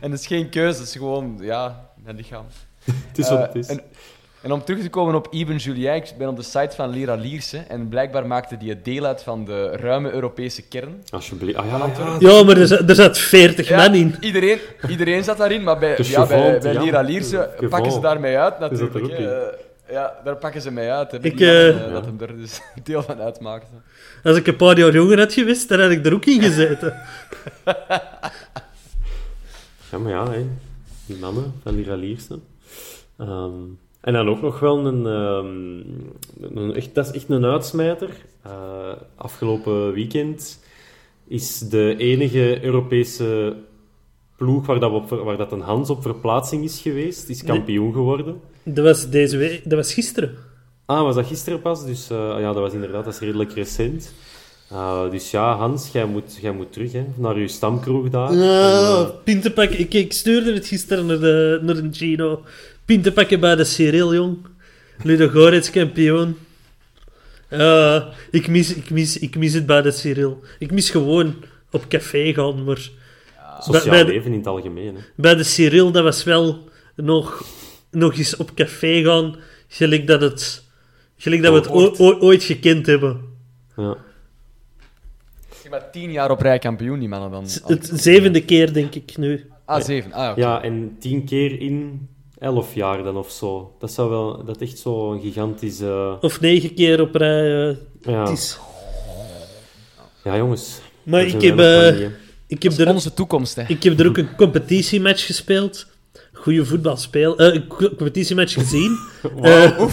En dat is geen keuze, het is gewoon, ja, mijn lichaam. Het is wat het is. Eh, en, en om terug te komen op Iben Julien, ik ben op de site van Lera Lierse en blijkbaar maakte die deel uit van de ruime Europese kern. Alsjeblieft. Ah ja, ja. Ja, maar er, zat- er zat 40 man in. Iedereen, iedereen zat daarin, maar bij, ja, bij, bij. Lera Lierse pakken ze daarmee uit natuurlijk. Eh, ja, daar pakken ze mee uit. Hè, Ik, eh, dat hem er dus deel van uitmaakte. Als ik een paar jaar jonger had geweest, dan had ik er ook in gezeten. Ja, maar ja, die mannen van die ralierste. Ehm, en dan ook nog wel een, ehm, een echt, dat is echt een uitsmijter. Eh, afgelopen weekend is de enige Europese ploeg waar dat, op, waar dat een Hans op verplaatsing is geweest, is kampioen geworden. Dat was, deze week, dat was gisteren. Ah, was dat gisteren pas? Dus eh, ja, dat was inderdaad, dat is redelijk recent. Eh, dus ja, Hans, jij moet, jij moet terug hè, naar je stamkroeg daar. Ja, En, eh. Ik, ik stuurde het gisteren naar de, naar de Gino. Pintenpakken bij de Cyril, jong. Ludo Goretz kampioen. Ja, ik, mis, ik, mis, ik mis het bij de Cyril. Ik mis gewoon op café gaan, maar sociaal bij de- leven in het algemeen. Hè. Bij de Cyril, dat was wel nog, nog eens op café gaan, gelijk dat, het, gelijk dat we het Hoort. o- o- ooit gekend hebben. Ja. Bent tien jaar op rij kampioen, die mannen dan. Het zevende keer, denk ik, nu. Ah, zeven. Ah, ja, en tien keer in elf jaar dan of zo. Dat zou wel... Dat echt zo'n gigantische... Of negen keer op rij. eh, Ja, ja jongens. Maar Daar ik heb, eh, ik, heb Dat is er, onze toekomst, hè. ik heb er ook een competitiematch gespeeld. Goeie voetbalspeel. eh, een co- competitiematch gezien. Eh,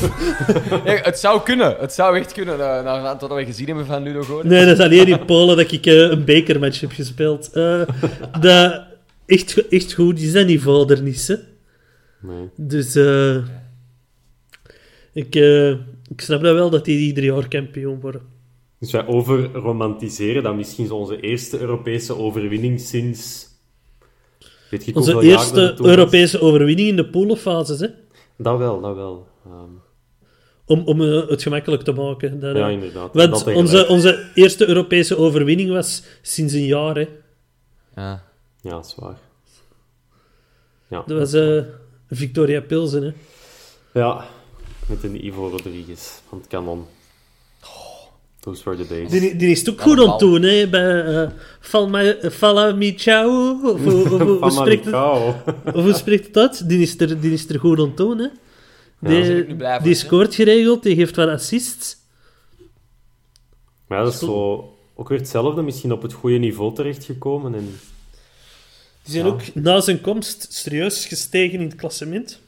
Ja, het zou kunnen. Het zou echt kunnen. Uh, na een aantal dat we gezien hebben van Ludo Goor. nee, dat is alleen in Polen dat ik eh, een bekermatch heb gespeeld. Eh, dat, echt, echt goed. Die zijn niveau er niet, hè. Nee. Dus eh, ik, eh, ik snap dat wel dat die ieder jaar kampioen worden. Dus wij overromantiseren dat misschien zo onze eerste Europese overwinning sinds... Weet je Onze eerste was? Europese overwinning in de poolfases, hè? Dat wel, dat wel. Ehm, Om, om eh, het gemakkelijk te maken. Dat, ja, inderdaad. want Dat onze, onze eerste Europese overwinning was sinds een jaar, hè? Ja. Ja, dat is waar. Ja, Dat was eh, Victoria Pilsen, hè? ja, met een Ivo Rodriguez van het kanon. Those were the days. Die, die is het ook goed aan het doen, hè? Bij uh, Fala Mi Ciao. Of, hoe- spreekt het- Famalicão. of hoe spreekt het uit? Die is er, die is er goed aan het doen, hè? Die, van, die scoort geregeld, die geeft wat assists. Maar ja, dat is zo ook weer hetzelfde, misschien op het goede niveau terechtgekomen. En Die zijn Ja. ook na zijn komst serieus gestegen in het klassement.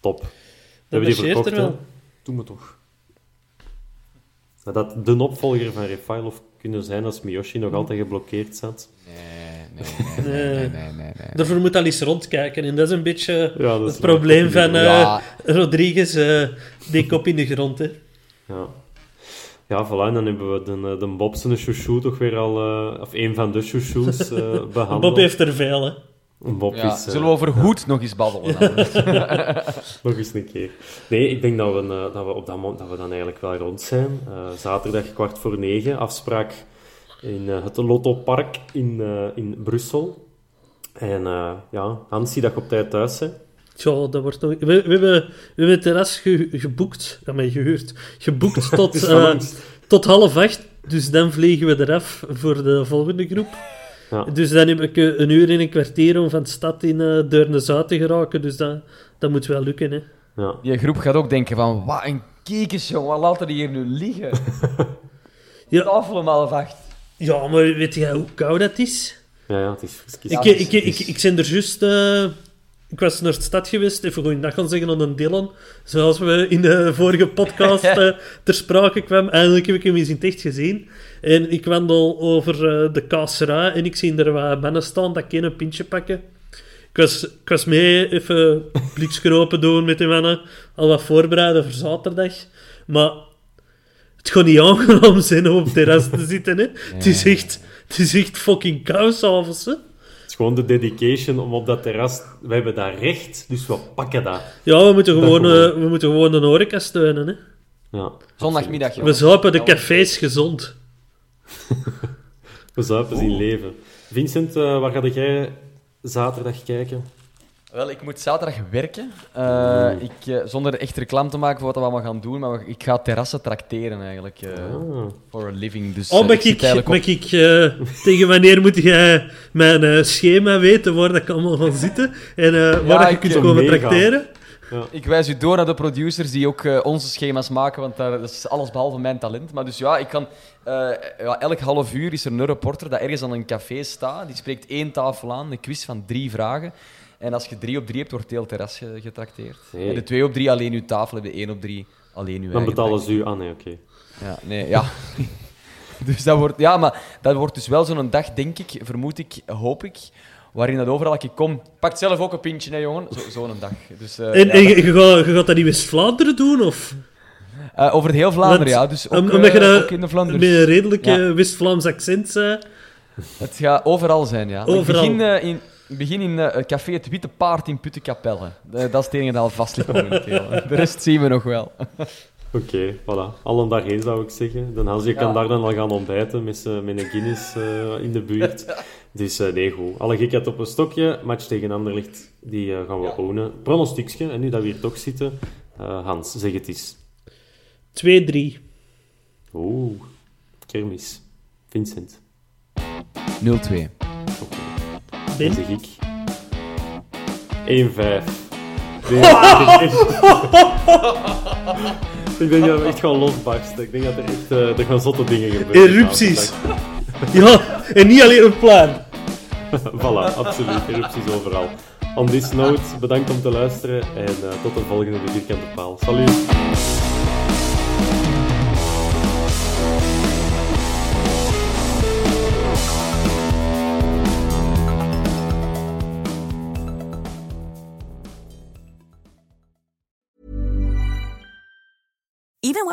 top. We Dat hebben die verkocht, er wel. Doe me toch. Zou dat de opvolger van Refailov kunnen zijn als Miyoshi nog altijd geblokkeerd zat? Nee, nee, nee, nee, nee, nee, nee, nee. Daarvoor moet al eens rondkijken. En dat is een beetje Ja, dat is het probleem van eh, Ja. Rodriguez. eh die kop in de grond, hè. Ja. Ja, voilà. En dan hebben we de, eh, de Bob zijn chouchou toch weer al... eh, of een van de chouchous eh behandeld. Bob heeft er veel, hè. Bob Ja, is... eh, zullen we over goed nog eens babbelen? dan? Nog eens een keer. Nee, ik denk dat we, eh, dat we op dat moment dat we dan eigenlijk wel rond zijn. Eh, zaterdag kwart voor negen, afspraak in het Lotto Park in, eh, in Brussel. En eh, ja, Hans, zie dat je op tijd thuis bent. Tja, dat wordt nog... We, we, hebben, we hebben het terras ge- geboekt. Ja, maar gehuurd. Geboekt tot, eh, tot half acht. Dus dan vliegen we eraf voor de volgende groep. Ja. Dus dan heb ik eh, een uur en een kwartier om van de stad in uh, Deurne-Zuid te geraken. Dus dat, dat moet wel lukken, hè. Ja. Die groep gaat ook denken van, wat een kiekers, jongen, wat laten die hier nu liggen? Ja. Tafel om half acht. Ja, maar weet jij hoe koud dat is? Ja, ja, het is ik, ik, ik, ik, ik ben er juist... eh, ik was naar de stad geweest, even goeiedag gaan zeggen aan een Dylan. Zoals we in de vorige podcast eh, ter sprake kwam. Eindelijk heb ik hem eens in het echt gezien. En ik wandel over eh, de kaasserij en ik zie er wat mannen staan dat ik een pintje pakken. Ik was, ik was mee even blikskropen doen met die mannen. Al wat voorbereiden voor zaterdag. Maar het gaat niet aangenaam zijn om op het terras te zitten. Hè. Het, is echt, het is echt fucking koud s'avonds. Gewoon de dedication om op dat terras... We hebben daar recht, dus we pakken dat. Ja, we moeten Dat gewoon, gewoon. eh, we moeten gewoon de horeca steunen. Hè. Ja, Zondagmiddag, We zuipen de cafés gezond. we zuipen zien leven. Vincent, eh, waar ga jij zaterdag kijken? Wel, ik moet zaterdag werken. Eh, ik, eh, zonder echt reclame te maken voor wat we allemaal gaan doen, maar ik ga terrassen trakteren eigenlijk. eh Ah. For a living. Dus, Oh, mag zit ik, eigenlijk op- mag ik eh, tegen wanneer moet jij mijn eh, schema weten waar dat ik allemaal ga zitten en eh, waar Ja, je ik kunt zou komen tracteren? Ik wijs u door naar de producers die ook onze schema's maken, want daar, dat is alles behalve mijn talent. Maar dus ja, ik kan, eh, ja, elk half uur is er een reporter dat ergens aan een café staat. Die spreekt één tafel aan, een quiz van drie vragen. En als je drie op drie hebt, wordt heel terras ge- getrakteerd. En de twee op drie alleen uw tafel, en de één op drie alleen uw Dan eigen betalen ze u aan, nee, oké. Ja, nee, ja. dus dat wordt, ja, maar dat wordt dus wel zo'n dag, denk ik, vermoed ik, hoop ik, waarin dat overal ik kom, pakt zelf ook een pintje, hè, jongen. Zo- Zo'n dag. Dus, eh, En, ja, en dat- je, je gaat, je gaat dat in West-Vlaanderen doen? Of? eh, over het heel Vlaanderen, Want- ja. Dus ook, Om- omdat je eh, dat ook in de Vlaanderen. met een redelijk Ja. West-Vlaams accent zei. Het gaat overal zijn, ja. Overal. Ik begin, in, begin in het café Het Witte Paard in Puttenkapelle. Eh, dat is het enige dat al vast ligt momenteel. De rest zien we nog wel. Oké, voilà. Allen daarheen zou ik zeggen. Dan Hans, je kan daar dan al gaan ontbijten met, met een Guinness eh, in de buurt. Dus uh, nee, goed. Alle gekheid op een stokje. Match tegen Anderlicht, die uh, gaan we ja. ownen. Pronostiekje, en nu dat we hier toch zitten. Uh, Hans, zeg het eens. 2-3. Oeh, kermis. Vincent. 0-2. Ben? zeg ik. 1-5. Nee, ik denk dat we echt gaan losbarsten. Ik denk dat er echt uh, er gaan zotte dingen gebeuren. Erupties. ja, en niet alleen een plan. voilà, absoluut. Erupties overal. On this note, bedankt om te luisteren en uh, tot de volgende Vierkante Paal. Salut!